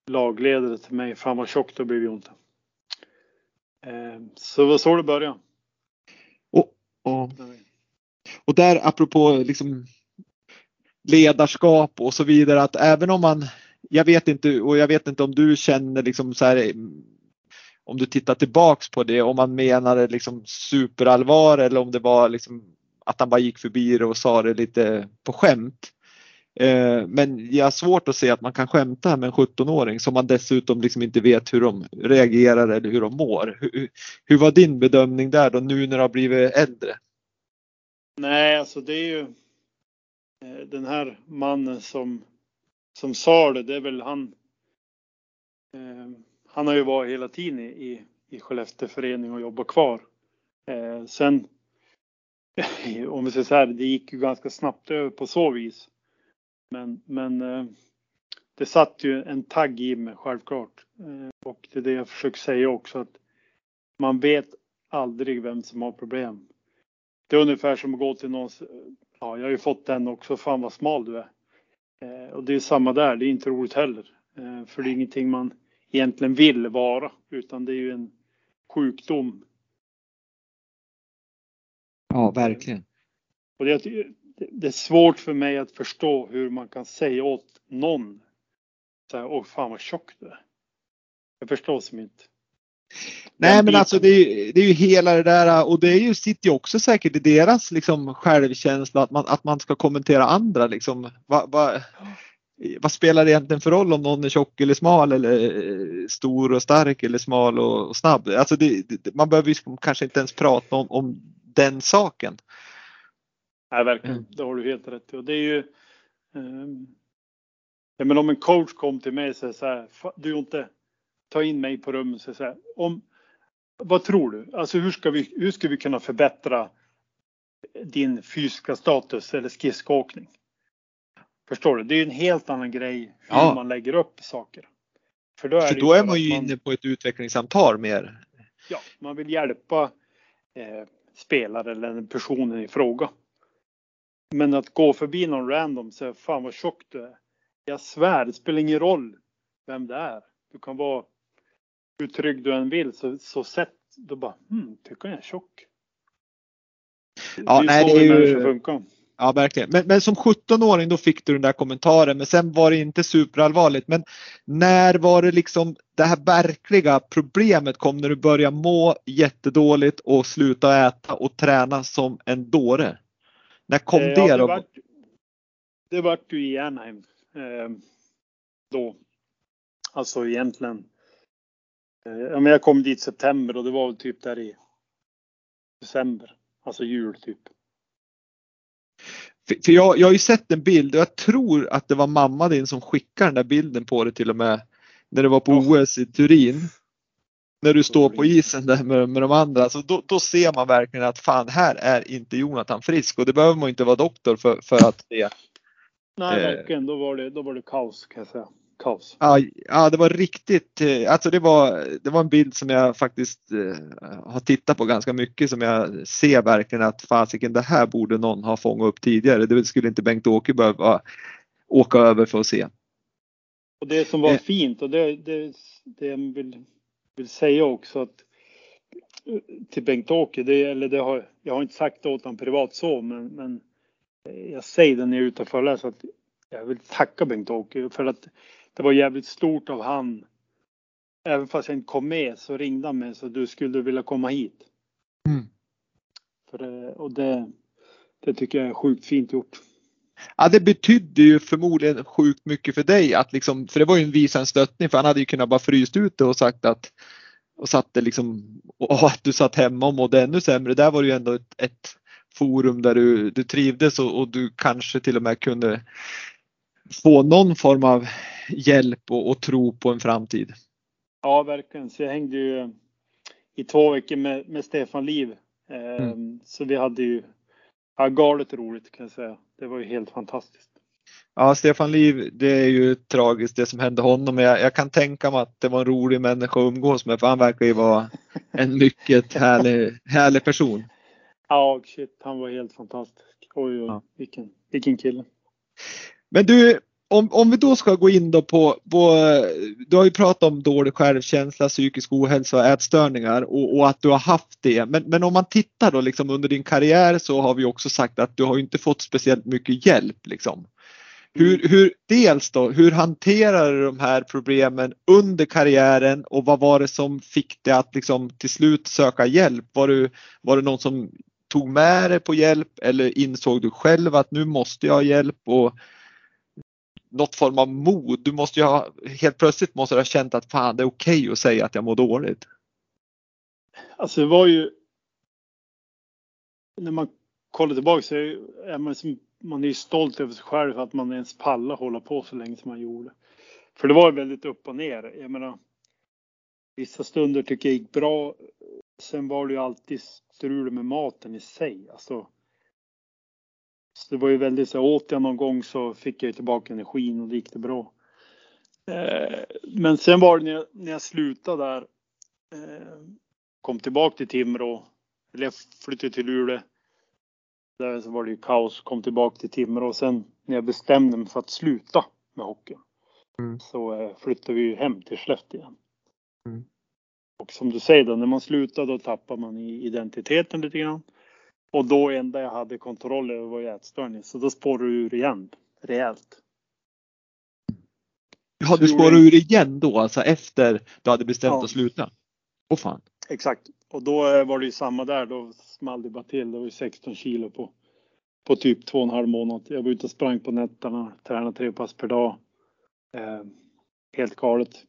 lagledare till mig, fan vad tjock du blivit ont. Eh, så det var så det började. Och, och, och där apropå liksom ledarskap och så vidare att även om man jag vet inte och jag vet inte om du känner liksom så här om du tittar tillbaks på det om man menade liksom superallvar eller om det var liksom att han bara gick förbi det och sa det lite på skämt. Eh, men jag har svårt att se att man kan skämta med en 17-åring som man dessutom liksom inte vet hur de reagerar eller hur de mår. Hur, hur var din bedömning där då nu när du har blivit äldre? Nej, alltså det är ju eh, den här mannen som som sa det, det är väl han. Eh, han har ju varit hela tiden i, i Skellefteå förening och jobbat kvar. Eh, sen, om vi säger så här, det gick ju ganska snabbt över på så vis. Men, men eh, det satt ju en tagg i mig självklart. Eh, och det är det jag försöker säga också att man vet aldrig vem som har problem. Det är ungefär som att gå till någon, ja jag har ju fått den också, fan vad smal du är. Eh, och det är samma där, det är inte roligt heller. Eh, för det är ingenting man egentligen vill vara, utan det är ju en sjukdom. Ja, verkligen. Och det, det är svårt för mig att förstå hur man kan säga åt någon så här, åh fan vad tjock du är. Jag förstår som inte. Nej men alltså det är, det är ju hela det där och det är ju, sitter ju också säkert i deras liksom självkänsla att man, att man ska kommentera andra liksom. Va, va, vad spelar det egentligen för roll om någon är tjock eller smal eller eh, stor och stark eller smal och, och snabb? Alltså det, det, man behöver ju kanske inte ens prata om, om den saken. Nej verkligen, mm. det har du helt rätt i. Och det är ju ja, men om en coach kom till mig och säger så här, du är inte ta in mig på rummet och säga om vad tror du? Alltså hur ska vi, hur ska vi kunna förbättra din fysiska status eller skridskoåkning? Förstår du? Det är en helt annan grej hur Ja. man lägger upp saker. För då är, För då är för man ju inne på ett utvecklingssamtal mer. Ja, man vill hjälpa eh, spelare eller personen i fråga. Men att gå förbi någon random och säga fan vad tjock du är. Jag svär, det spelar ingen roll vem det är. Du kan vara hur trygg du än vill så, så sett då bara hmm, tycker jag är tjock. Ja, det är nej, så det är ju- funkar. Ja, verkligen. Men, men som 17-åring då fick du den där kommentaren, men sen var det inte superallvarligt. Men när var det liksom det här verkliga problemet kom när du började må jättedåligt och sluta äta och träna som en dåre? När kom Eh, det ja, det då? vart, det vart ju i Anaheim eh, då. Alltså egentligen. Eh, ja, men jag kom dit september och det var väl typ där i december. Alltså jul typ. För, jag, jag har ju sett en bild och jag tror att det var mamma din som skickade den där bilden på det till och med. När det var på Ja. OS i Turin. När du står på isen där med, med de andra. Så då, då ser man verkligen att fan här är inte Jonathan frisk. Och det behöver man inte vara doktor för, för att se. Nej, Eh. verkligen. Då var, det, då var det kaos kan jag säga. Kaos. Ja, ja det var riktigt. eh, Alltså det var, det var en bild som jag faktiskt eh, har tittat på ganska mycket. Som jag ser verkligen att fasiken det här borde någon ha fångat upp tidigare. Det skulle inte Bengt-Åke behöva åka över för att se. Och det som var Eh. fint och det, det, det jag vill, vill säga också att eh, till Bengt-Åke, det, eller det har, jag har inte sagt det åt honom privat så, men, men jag säger det när jag är ute och föreläser att jag vill tacka Bengt-Åke för att det var jävligt stort av han. Även fast jag inte kom med så ringde han mig så du skulle vilja komma hit. Mm. För och det, det tycker jag är sjukt fint gjort. Ja, det betydde ju förmodligen sjukt mycket för dig att liksom, för det var ju en visa en stöttning för han hade ju kunnat bara fryst ut det och sagt att och satt det liksom och att du satt hemma och mådde ännu sämre. Där var det ju ändå ett, ett forum där du, du trivdes och, och du kanske till och med kunde få någon form av hjälp och, och tro på en framtid. Ja, verkligen. Så jag hängde ju i två veckor med, med Stefan Liv. Eh, Så vi hade ju ja, galet roligt kan jag säga. Det var ju helt fantastiskt. Ja, Stefan Liv, det är ju tragiskt det som hände honom. Men jag, jag kan tänka mig att det var en rolig människa att umgås med för han verkar ju vara en mycket härlig, härlig person. Ja, shit, han var helt fantastisk. Oj, oj, Ja. vilken, vilken kille. Men du, om, om vi då ska gå in då på, på, du har ju pratat om dålig självkänsla, psykisk ohälsa och ätstörningar och, och att du har haft det. Men, men om man tittar då liksom under din karriär så har vi också sagt att du har inte fått speciellt mycket hjälp liksom. Hur, hur, dels då, hur hanterar du de här problemen under karriären och vad var det som fick dig att liksom till slut söka hjälp? Var, du, var det någon som tog med dig på hjälp eller insåg du själv att nu måste jag ha hjälp och något form av mod. Du måste ju ha, helt plötsligt måste du ha känt att fan det är okej att säga att jag mår dåligt. Alltså det var ju. När man kollar tillbaka så är man, som, man är ju stolt över sig själv för att man ens pallar hålla på så länge som man gjorde. För det var ju väldigt upp och ner. Jag menar. Vissa stunder tycker jag gick bra. Sen var det ju alltid strul med maten i sig. Alltså. Så det var ju väldigt så åt jag någon gång så fick jag tillbaka energin och det gick det bra. Eh, men sen var det när jag, när jag slutade där. Eh, kom tillbaka till Timrå. Eller jag flyttade till Luleå. Där så var det ju kaos. Kom tillbaka till Timrå och sen när jag bestämde mig för att sluta med hockeyn. Mm. Så eh, flyttade vi hem till Skellefteå igen. Mm. Och som du säger då, när man slutar då tappar man identiteten lite grann. Och då enda jag hade kontroll över var ju ätstörning. Så då spårar du ur igen. Rejält. Ja, du gjorde- ur igen då, alltså efter du hade bestämt Ja. att sluta? Åh fan. Exakt. Och då eh, var det ju samma där. Då small det bara till. Det var ju 16 kilo på, på typ två och en halv månad. Jag var ute och sprang på nätterna. Tränade tre pass per dag. Eh, helt galet.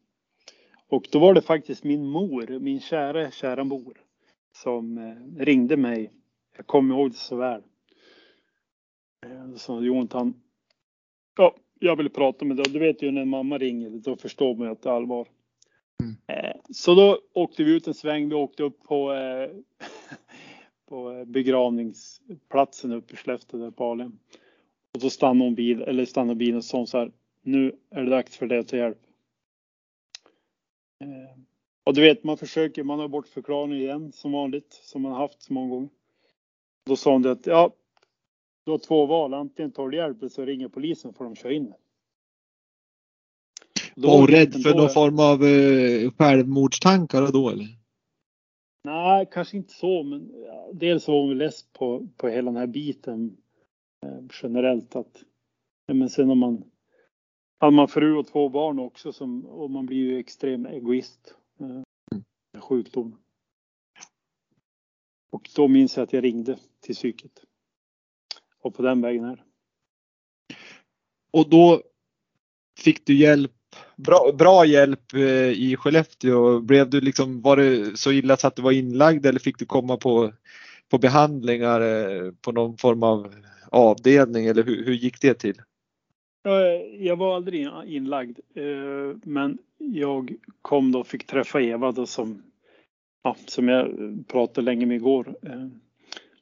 Och då var det faktiskt min mor, min kära, kära mor. Som eh, ringde mig. Jag kommer ihåg det så väl. Eh, så Jonathan. Ja, jag vill prata med dig. Du vet ju när mamma ringer. Då förstår man att det är allvar. Eh, Så då åkte vi ut en sväng. Vi åkte upp på, eh, på begravningsplatsen uppe i Skellefteå där på Alhem. Och då stannade hon bil, eller stannade bilen och sa så här. Nu är det dags för dig att ta hjälp. Eh, och du vet, man försöker, man har bortförklaring igen som vanligt, som man haft så många gånger. Då sa hon det att ja, du har två val, antingen tar du hjälp eller så ringer polisen för de kör in. Då var hon rädd för någon form av eh, självmordstankar då eller? Nej, kanske inte så, men ja, dels var hon less på, på hela den här biten eh, generellt att, ja, men sen om man, har man fru och två barn också som, och man blir ju extrem egoist. Eh, sjukdom. Och då minns jag att jag ringde till psyket. Och på den vägen är det. Och då fick du hjälp, bra, bra hjälp eh, i Skellefteå. Blev du liksom, var det så illa så att du var inlagd eller fick du komma på, på behandlingar eh, på någon form av avdelning eller hur, hur gick det till? Jag var aldrig inlagd, eh, men jag kom då och fick träffa Eva då som, ja, som jag pratade länge med igår.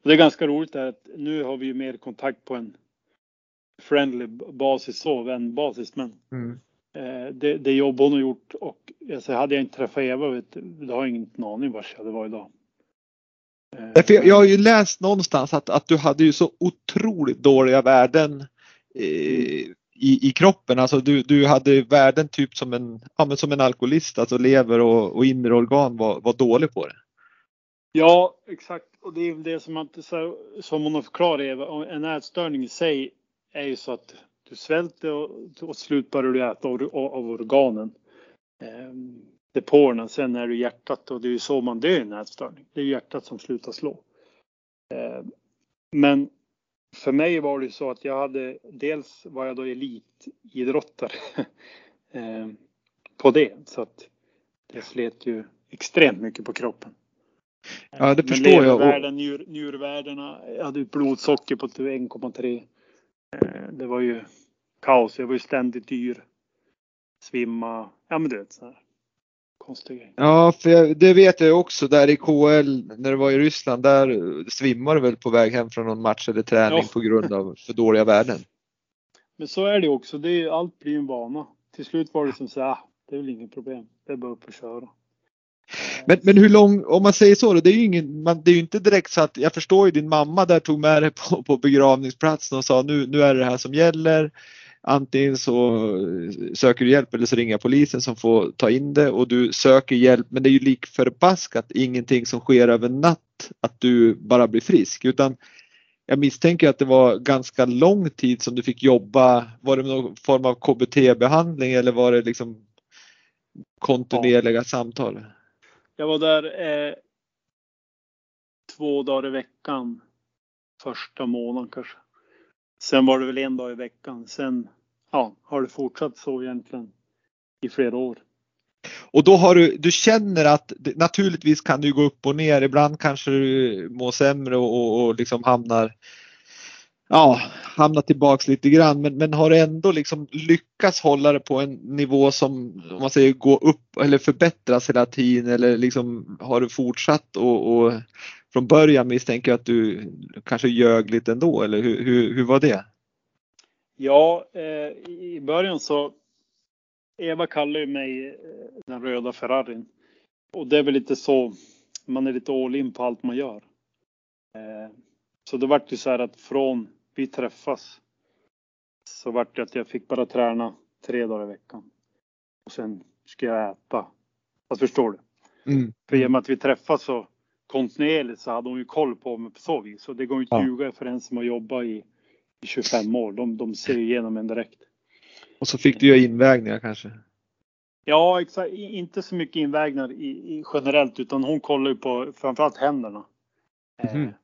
Det är ganska roligt att nu har vi ju mer kontakt på en friendly basis, så vänbasis. Men mm. eh, det, det jobb hon har gjort och alltså, hade jag inte träffat Eva, vet, då har jag ingen aning var jag hade varit idag. Eh, jag, jag har ju läst någonstans att, att du hade ju så otroligt dåliga värden eh, i, i kroppen. Alltså du, du hade värden typ som en, ja, men som en alkoholist, alltså lever och, och inre organ var, var dålig på det. Ja, exakt. Och det är det som, man, som hon har förklarat, Eva, en ätstörning i sig är ju så att du svälter och, och slut börjar du äta av, av organen. Ehm, depåerna, sen är det hjärtat och det är ju så man dör i en ätstörning. Det är hjärtat som slutar slå. Ehm, men för mig var det så att jag hade, dels var jag då elitidrottare eh, på det. Så att det slet ju extremt mycket på kroppen. Ja, det Men förstår jag. Njur, njurvärdena, jag hade ett blodsocker på 1,3. Eh, det var ju kaos. Jag var ju ständigt dyr. Svimma. Ja, men du vet så här. Konstiga grejer. Ja, för jag, det vet jag också där i KL när det var i Ryssland. Där svimmar väl på väg hem från någon match eller träning ja. på grund av för dåliga värden. Men så är det också. Det är, allt blir en vana. Till slut var det som så här, ah, det är väl inget problem. Det är bara upp och köra. Men, men hur lång, om man säger så, då, det är ju ingen, man, det är inte direkt så att, jag förstår ju din mamma där tog med dig på, på begravningsplatsen och sa nu, nu är det det här som gäller. Antingen så söker du hjälp eller så ringer polisen som får ta in det och du söker hjälp men det är ju lik förbaskat ingenting som sker över natt att du bara blir frisk utan jag misstänker att det var ganska lång tid som du fick jobba. Var det någon form av KBT-behandling eller var det liksom kontinuerliga ja. samtal? Jag var där eh, två dagar i veckan första månaden kanske. Sen var det väl en dag i veckan. Sen ja, har det fortsatt så egentligen i flera år. Och då har du, du känner att naturligtvis kan du gå upp och ner. Ibland kanske du mår sämre och, och, liksom hamnar ja, hamna tillbaks lite grann men, men har ändå liksom lyckats hålla det på en nivå som om man säger gå upp eller förbättras hela tiden eller liksom har du fortsatt och, och från början misstänker jag att du kanske ljög lite ändå eller hur, hur, hur var det? Ja, eh, i början så Eva kallar ju mig eh, den röda Ferrarin och det är väl lite så man är lite all in på allt man gör. Eh, så det vart ju så här att från vi träffas så vart det att jag fick bara träna tre dagar i veckan. Och sen ska jag äta. Alltså förstår du? Mm. För i och med att vi träffas så kontinuerligt så hade hon ju koll på mig på så vis. Så det går ju inte att ljuga för en som har jobbat i, i 25 år. De, de ser ju igenom en direkt. Och så fick du göra invägningar kanske? Ja, exakt. Inte så mycket invägningar i, i generellt utan hon kollar ju på framförallt händerna. Mm. Eh,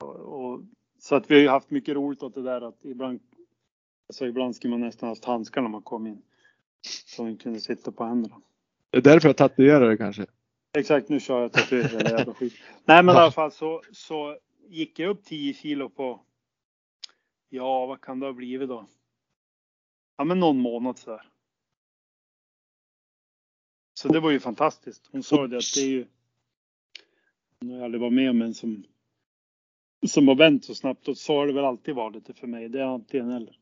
och, och, så att vi har ju haft mycket roligt åt det där att ibland, alltså ibland skulle man nästan haft handskar när man kom in. Så man kunde sitta på händerna. Det är därför jag tatuerar det kanske? Exakt, nu kör jag tatuering jävla skit. Nej men i alla fall så, så gick jag upp 10 kilo på, ja vad kan det ha blivit då? Ja men någon månad så där. Så det var ju fantastiskt. Hon sa det att det är ju, hon har aldrig varit med om en som som har vänt så snabbt och så har det väl alltid varit för mig. Det är antingen eller.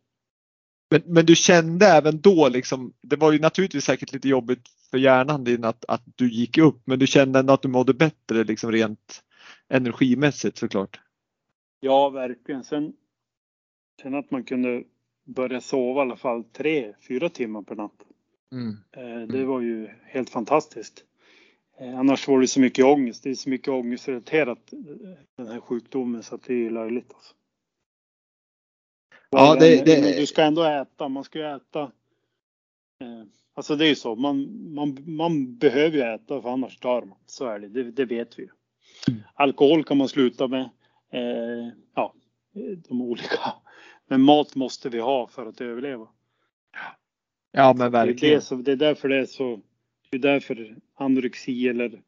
Men, men du kände även då liksom, det var ju naturligtvis säkert lite jobbigt för hjärnan din att, att du gick upp, men du kände ändå att du mådde bättre liksom rent energimässigt såklart? Ja, verkligen. Sen, sen att man kunde börja sova i alla fall tre, fyra timmar per natt. Mm. Eh, det mm. var ju helt fantastiskt. Eh, annars var det så mycket ångest. Det är så mycket ångestrelaterat eh, den här sjukdomen så att det är löjligt. Alltså. Ja, det, det... Du ska ändå äta. Man ska ju äta. Alltså det är ju så. Man, man, man behöver ju äta för annars dör man. Så är det. Det, det vet vi. Mm. Alkohol kan man sluta med. Eh, ja, de olika. Men mat måste vi ha för att överleva. Ja, men verkligen. Det är, det, det är därför det är så. Det är därför anorexi eller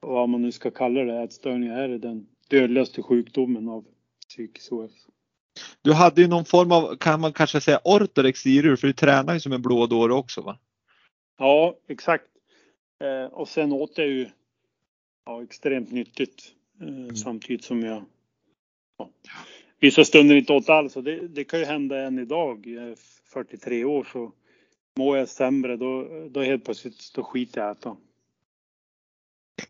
vad man nu ska kalla det, ätstörningar är den dödligaste sjukdomen av psykisk ohälsa. Du hade ju någon form av, kan man kanske säga ortorexi för du tränar ju som en blådåre också va? Ja, exakt. Eh, och sen åt jag ju ja, extremt nyttigt eh, mm. samtidigt som jag ja, vissa stunder inte åt alls. Och det, det kan ju hända än idag, 43 år, så mår jag sämre då, då helt plötsligt då skiter jag i att äta.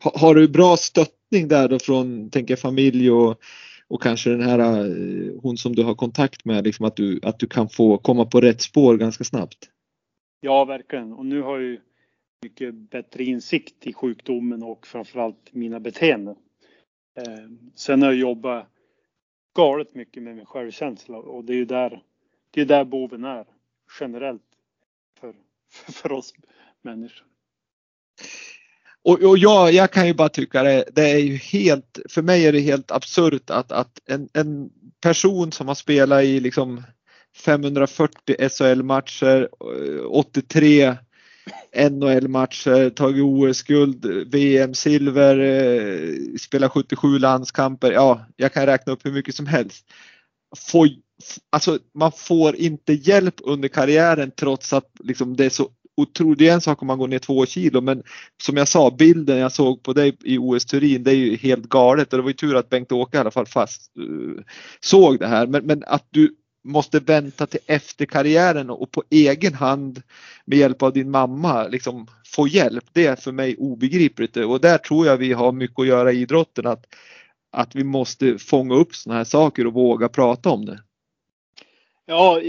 Har, har du bra stöttning där då från, tänker familj och, och kanske den här eh, hon som du har kontakt med, liksom att du, att du kan få komma på rätt spår ganska snabbt? Ja, verkligen. Och nu har jag ju mycket bättre insikt i sjukdomen och framförallt mina beteenden. Eh, sen har jag jobbat galet mycket med min självkänsla och det är ju där, det är där boven är generellt för, för, för oss människor. Och, och jag, jag, kan ju bara tycka det, det, är ju helt, för mig är det helt absurt att, att en, en person som har spelat i liksom 540 SHL-matcher, 83 eh, NHL-matcher, tagit OS-guld, VM-silver, eh, spelat 77 landskamper. Ja, jag kan räkna upp hur mycket som helst. Får, alltså, man får inte hjälp under karriären trots att liksom, det är så otroligt. Det är en sak om man går ner två kilo men som jag sa bilden jag såg på dig i OS Turin det är ju helt galet och det var ju tur att Bengt-Åke i alla fall fast uh, såg det här. Men, men att du måste vänta till efter karriären och på egen hand med hjälp av din mamma liksom få hjälp. Det är för mig obegripligt och där tror jag vi har mycket att göra i idrotten att, att vi måste fånga upp sådana här saker och våga prata om det. Ja,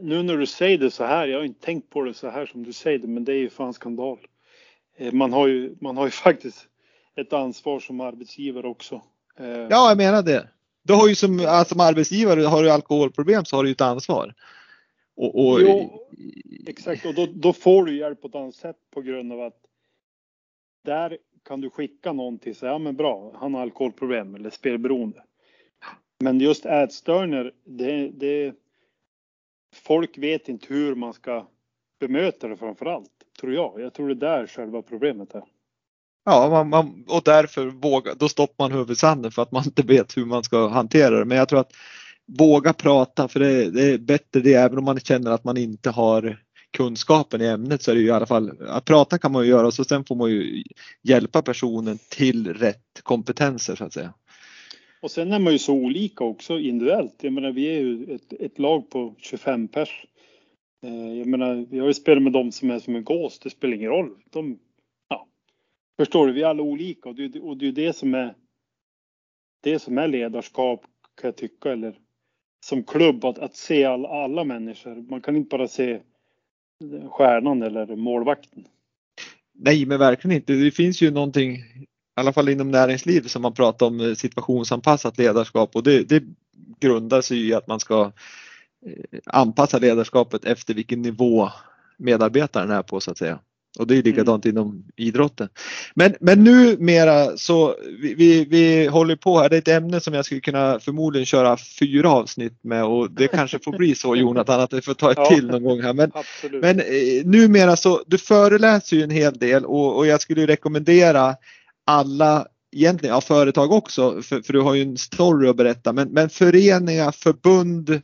nu när du säger det så här, jag har inte tänkt på det så här som du säger det, men det är ju fan skandal. Eh, man har ju, man har ju faktiskt ett ansvar som arbetsgivare också. Eh, ja, jag menar det. Du har ju som, alltså, som arbetsgivare, har du alkoholproblem så har du ju ett ansvar. Och, och... Jo, exakt, och då, då, får du hjälp på ett annat sätt på grund av att där kan du skicka någon till sig, ja men bra, han har alkoholproblem eller spelberoende. Men just ätstörningar, det, det, folk vet inte hur man ska bemöta det framför allt, tror jag. Jag tror det är där själva problemet är. Ja, man, man, och därför våga, då stoppar man huvudet i sanden för att man inte vet hur man ska hantera det. Men jag tror att våga prata för det, det, är bättre det även om man känner att man inte har kunskapen i ämnet så är det ju i alla fall att prata kan man ju göra och så sen får man ju hjälpa personen till rätt kompetenser så att säga. Och sen är man ju så olika också individuellt. Jag menar vi är ju ett, ett lag på 25 pers. Eh, jag menar vi har ju spelat med dem som är som en gås, det spelar ingen roll. De Förstår du? Vi är alla olika och det, och det är det som är det som är ledarskap kan jag tycka eller som klubb att, att se all, alla människor. Man kan inte bara se stjärnan eller målvakten. Nej, men verkligen inte. Det finns ju någonting, i alla fall inom näringslivet, som man pratar om eh, situationsanpassat ledarskap och det, det grundar sig i att man ska eh, anpassa ledarskapet efter vilken nivå medarbetaren är på så att säga. Och det är likadant mm. inom idrotten. Men, men numera så vi, vi, vi håller på här, det är ett ämne som jag skulle kunna förmodligen köra fyra avsnitt med och det kanske får bli så Jonathan att vi får ta ett ja, till någon gång här. Men, men eh, numera så, du föreläser ju en hel del och, och jag skulle rekommendera alla egentligen, ja företag också, för, för, du har ju en story att berätta, men, men föreningar, förbund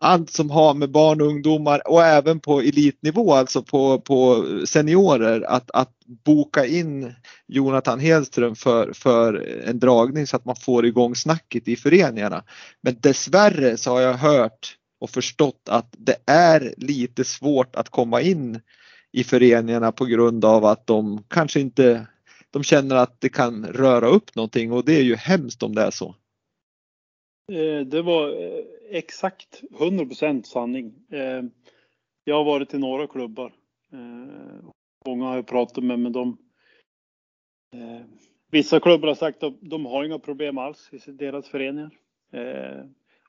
allt som har med barn och ungdomar och även på elitnivå, alltså på, på seniorer, att, att boka in Jonathan Hedström för, för en dragning så att man får igång snacket i föreningarna. Men dessvärre så har jag hört och förstått att det är lite svårt att komma in i föreningarna på grund av att de kanske inte de känner att det kan röra upp någonting och det är ju hemskt om det är så. Eh, det var eh, exakt 100% sanning. Eh, jag har varit i några klubbar. Många har jag pratat med, men de Vissa klubbar har sagt att de har inga problem alls i deras föreningar.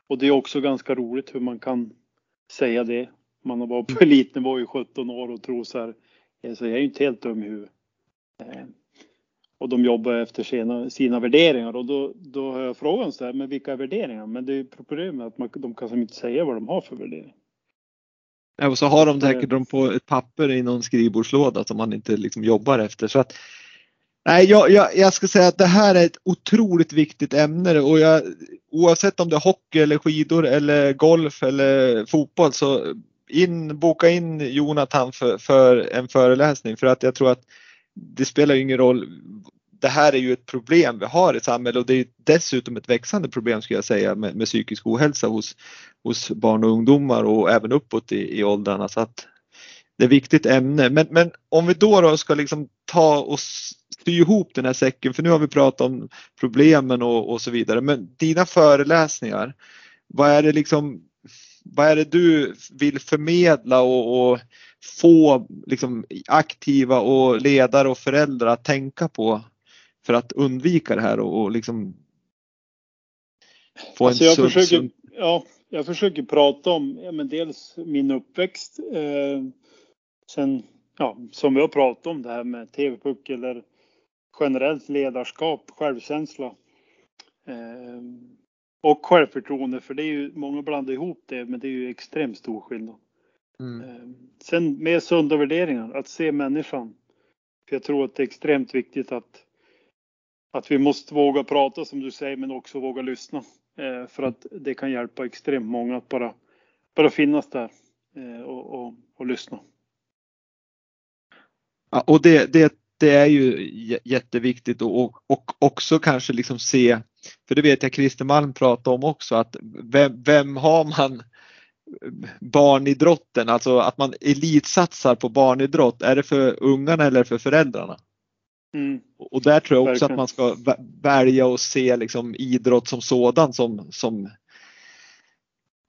Och det är också ganska roligt hur man kan säga det. Man har varit på elitnivå i 17 år och tror så här, Så jag är ju inte helt dum i huvudet och de jobbar efter sina, sina värderingar och då, då har jag frågat så här, men vilka är värderingarna? Men det är problemet att man, de kan inte säga vad de har för värderingar. Ja, och så har de säkert dem på ett papper i någon skrivbordslåda som man inte liksom jobbar efter. Så att, nej, jag, jag, jag ska säga att det här är ett otroligt viktigt ämne och jag, oavsett om det är hockey eller skidor eller golf eller fotboll så in, boka in Jonathan för, för en föreläsning för att jag tror att det spelar ju ingen roll. Det här är ju ett problem vi har i samhället och det är dessutom ett växande problem skulle jag säga med, med psykisk ohälsa hos, hos barn och ungdomar och även uppåt i, i åldrarna. Så att det är ett viktigt ämne. Men, men om vi då, då ska liksom ta och sy ihop den här säcken, för nu har vi pratat om problemen och, och så vidare. Men dina föreläsningar, vad är det liksom vad är det du vill förmedla och, och få liksom, aktiva och ledare och föräldrar att tänka på för att undvika det här och, och liksom få alltså en jag sund, försöker, Ja, jag försöker prata om ja, men dels min uppväxt. Eh, sen, ja, som vi har pratat om det här med TV-puck eller generellt ledarskap, självkänsla. Eh, och självförtroende, för det är ju, många blandar ihop det, men det är ju extremt stor skillnad. Mm. Ehm, sen med sunda värderingar, att se människan. För jag tror att det är extremt viktigt att, att vi måste våga prata som du säger, men också våga lyssna. Ehm, för att det kan hjälpa extremt många att bara, bara finnas där eh, och, och, och lyssna. Ja, och det, det, det är ju jätteviktigt och, och också kanske liksom se, för det vet jag Christer Malm pratade om också, att vem, vem har man barnidrotten, alltså att man elitsatsar på barnidrott, är det för ungarna eller för föräldrarna? Mm. Och där tror jag också Verkligen. att man ska välja att se liksom idrott som sådan som, som,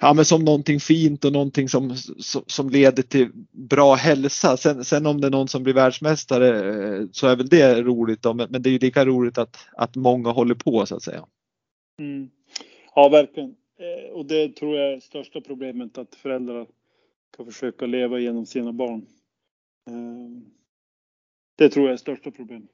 ja, men som någonting fint och någonting som, som, som leder till bra hälsa. Sen, sen, om det är någon som blir världsmästare eh, så är väl det roligt då, men, men det är ju lika roligt att, att många håller på så att säga. Mm. Ja, verkligen. Eh, och det tror jag är största problemet att föräldrar ska försöka leva genom sina barn. Eh, det tror jag är största problemet.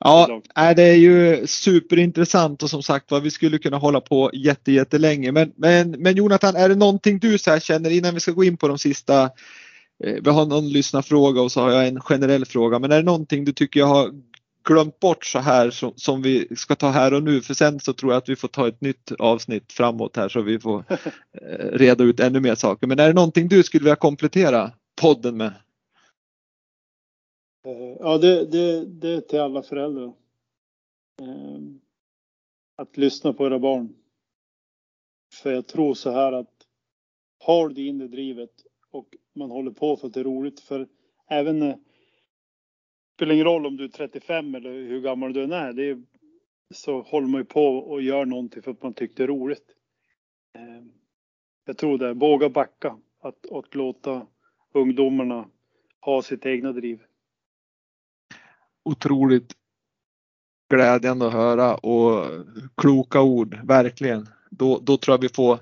Ja, det är ju superintressant och som sagt vad vi skulle kunna hålla på jättelänge. Men, men, men Jonathan, är det någonting du så känner innan vi ska gå in på de sista eh, vi har någon lyssnarfråga och så har jag en generell fråga. Men är det någonting du tycker jag har glömt bort så här som, som, vi ska ta här och nu för sen så tror jag att vi får ta ett nytt avsnitt framåt här så vi får eh, reda ut ännu mer saker. Men är det någonting du skulle vilja komplettera podden med? Eh, ja, det, det, det är till alla föräldrar. Eh, att lyssna på era barn. För jag tror så här att har du in det drivet och man håller på för att det är roligt för även spelar ingen roll om du är 35 eller hur gammal du än är. Det är så håller man ju på och gör någonting för att man tyckte det är roligt. Ehm, jag tror det, våga backa. Att, att låta ungdomarna ha sitt egna driv. Otroligt glädjande att höra och kloka ord, verkligen. Då, då tror jag vi får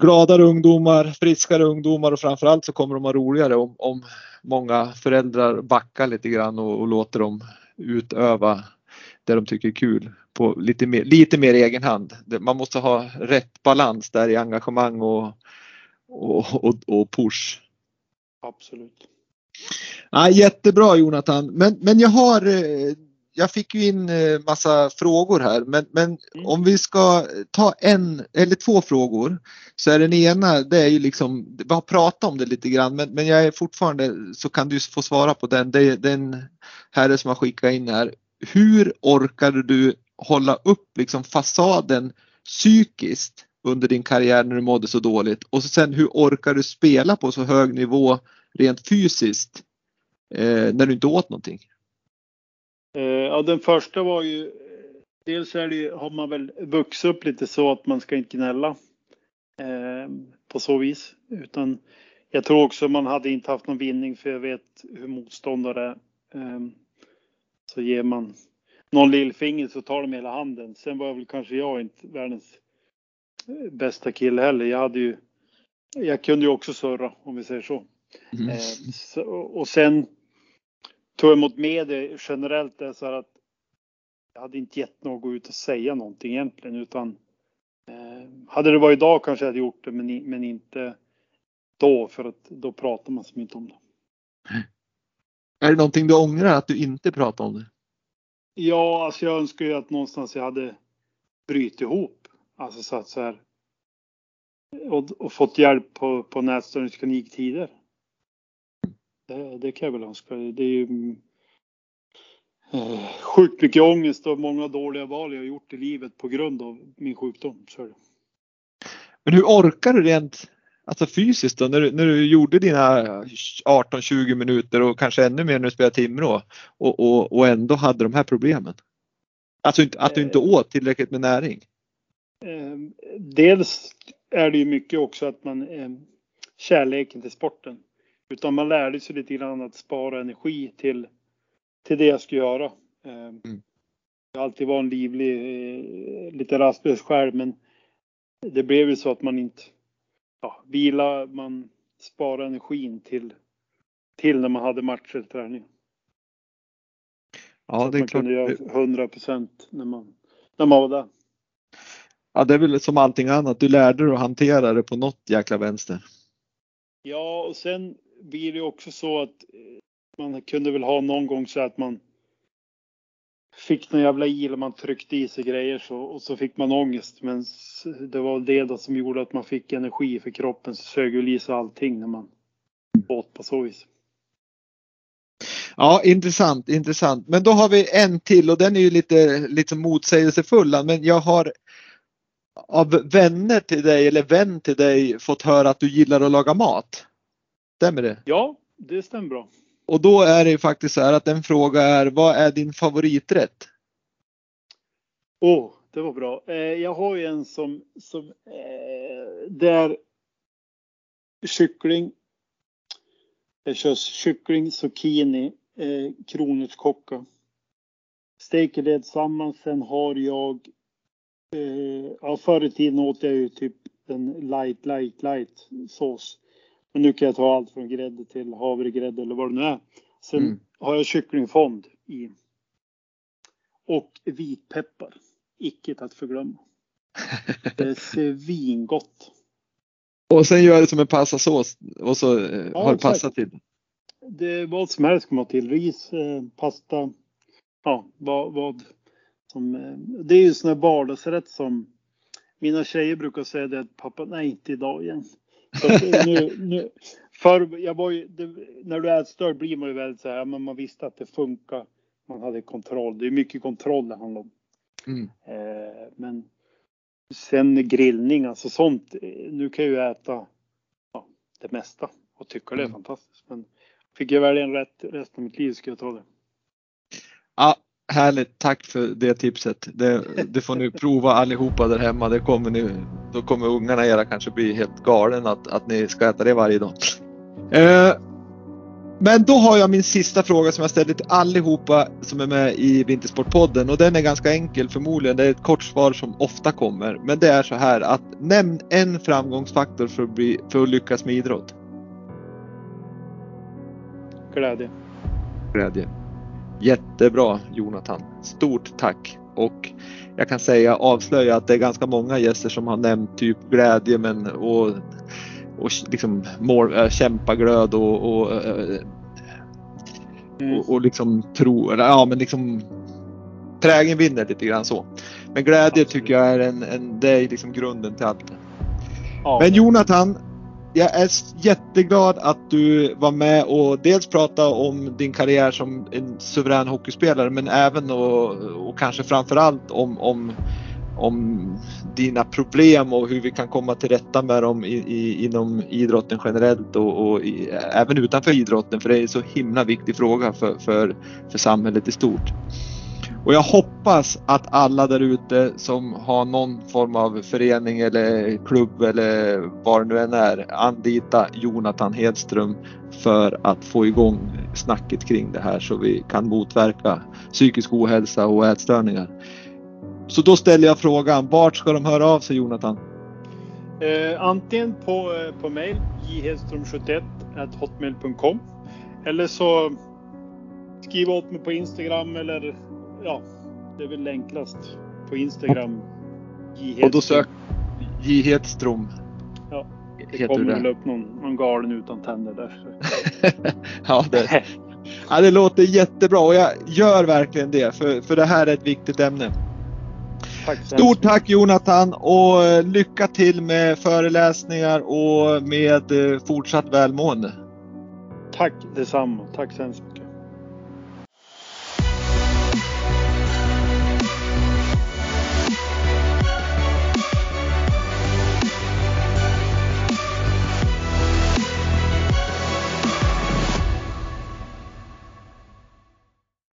gladare ungdomar, friskare ungdomar och framförallt så kommer de ha roligare om, om många föräldrar backar lite grann och, och, låter dem utöva det de tycker är kul på lite mer, lite mer egen hand. Man måste ha rätt balans där i engagemang och, och, och, och push. Absolut. Ja, jättebra Jonathan, men, men jag har jag fick ju in eh, massa frågor här men, men mm. om vi ska ta en eller två frågor så är den ena det är ju liksom, vi har pratat om det lite grann men, men jag är fortfarande så kan du få svara på den. Det är den herre som har skickat in här. Hur orkade du hålla upp liksom fasaden psykiskt under din karriär när du mådde så dåligt och sen hur orkar du spela på så hög nivå rent fysiskt eh, när du inte åt någonting? Eh, ja, den första var ju Dels är det, har man väl vuxit upp lite så att man ska inte gnälla eh, på så vis. Utan jag tror också man hade inte haft någon vinning för jag vet hur motståndare är. Eh, så ger man någon lillfinger så tar de hela handen. Sen var väl kanske jag inte världens eh, bästa kille heller. Jag hade ju, jag kunde ju också surra om vi säger så. Mm. Eh, så och sen jag emot media generellt är så här att jag hade inte gett något att ut och säga någonting egentligen utan eh, hade det varit idag kanske jag hade gjort det men, men inte då för att då pratar man så mycket om det. Är det någonting du ångrar att du inte pratar om det? Ja, alltså jag önskar ju att någonstans jag hade brytit ihop. Alltså så att så här. Och, och fått hjälp på, på nätstörningsklinik tider. Det, det kan jag väl önska. Det är ju eh, sjukt mycket ångest och många dåliga val jag har gjort i livet på grund av min sjukdom. Så. Men hur orkar du rent alltså fysiskt då, när du, när du gjorde dina 18-20 minuter och kanske ännu mer när du spelade Timrå och, och, och ändå hade de här problemen? Alltså att du inte eh. åt tillräckligt med näring? Eh, dels är det ju mycket också att man kärleken till sporten. Utan man lärde sig lite grann att spara energi till, till det jag skulle göra. Mm. Jag har alltid varit en livlig, lite rastlös själv men det blev ju så att man inte ja, vila, man sparar energin till, till när man hade matcher eller träning. Ja, det är man klart. kunde göra 100 procent när man, när man var där. Ja, det är väl som allting annat. Du lärde dig att hantera det på något jäkla vänster. Ja, och sen blir det också så att eh, man kunde väl ha någon gång så att man fick någon jävla il och man tryckte i sig grejer så, och så fick man ångest. Men det var det då som gjorde att man fick energi för kroppen så sög ju i sig allting när man åt på så vis. Ja, intressant, intressant. Men då har vi en till och den är ju lite, lite motsägelsefull. Men jag har av vänner till dig eller vän till dig fått höra att du gillar att laga mat. Stämmer det? Ja, det stämmer bra. Och då är det faktiskt så här att en fråga är, vad är din favoriträtt? Åh, oh, det var bra. Eh, jag har ju en som, som eh, det är kyckling. Jag kör kyckling, zucchini, eh, kronärtskocka. Steker det samman. Sen har jag, eh, ja förr i tiden åt jag ju typ en light, light, light sås. Men nu kan jag ta allt från grädde till havregrädde eller vad det nu är. Sen mm. har jag kycklingfond i. Och vitpeppar. Icke att förglömma. Det är svingott. Och sen gör det som en passasås och så eh, ja, har det passat till. Det är vad som helst man till. Ris, eh, pasta. Ja, vad, vad som. Eh, det är ju sån här vardagsrätt som mina tjejer brukar säga det att pappa, nej inte idag igen nu, nu, för jag var ju, det, när du är störd blir man ju väldigt så här, men man visste att det funkar. Man hade kontroll. Det är mycket kontroll det handlar om. Mm. Eh, men sen grillning, alltså sånt. Nu kan jag ju äta ja, det mesta och tycka det är mm. fantastiskt. Men fick jag välja en rätt resten av mitt liv skulle jag ta det. Härligt, tack för det tipset. Det, det, får ni prova allihopa där hemma. Det kommer ni, då kommer ungarna era kanske bli helt galen att, att ni ska äta det varje dag. Eh, men då har jag min sista fråga som jag ställer till allihopa som är med i Vintersportpodden och den är ganska enkel förmodligen. Det är ett kort svar som ofta kommer. Men det är så här att nämn en framgångsfaktor för att, bli, för att lyckas med idrott. Glädje. Glädje. Jättebra Jonathan. Stort tack. Och jag kan säga avslöja att det är ganska många gäster som har nämnt typ glädje men och, och liksom mål, äh, kämpaglöd och, och, äh, och, och liksom tro, ja men liksom trägen vinner lite grann så. Men glädje tycker jag är, en, en, det är liksom grunden till allt. Ja. Men Jonathan, jag är jätteglad att du var med och dels prata om din karriär som en suverän hockeyspelare men även och, och kanske framförallt om, om, om dina problem och hur vi kan komma till rätta med dem i, i, inom idrotten generellt och, och i, även utanför idrotten för det är en så himla viktig fråga för, för, för samhället i stort. Och jag hoppas att alla där ute som har någon form av förening eller klubb eller vad det nu än är, anlita Jonathan Hedström för att få igång snacket kring det här så vi kan motverka psykisk ohälsa och ätstörningar. Så då ställer jag frågan, vart ska de höra av sig Jonathan? Eh, antingen på, eh, på mail, jhedström71 hotmail.com eller så skriv åt mig på Instagram eller ja, det är väl enklast på Instagram. J och då sök J Hedström. Ja, det kommer väl upp någon, någon galen utan tänder där. ja, det, ja, det låter jättebra och jag gör verkligen det för, för det här är ett viktigt ämne. Tack Stort tack Jonathan och eh, lycka till med föreläsningar och med eh, fortsatt välmående. Tack detsamma. Tack så hemskt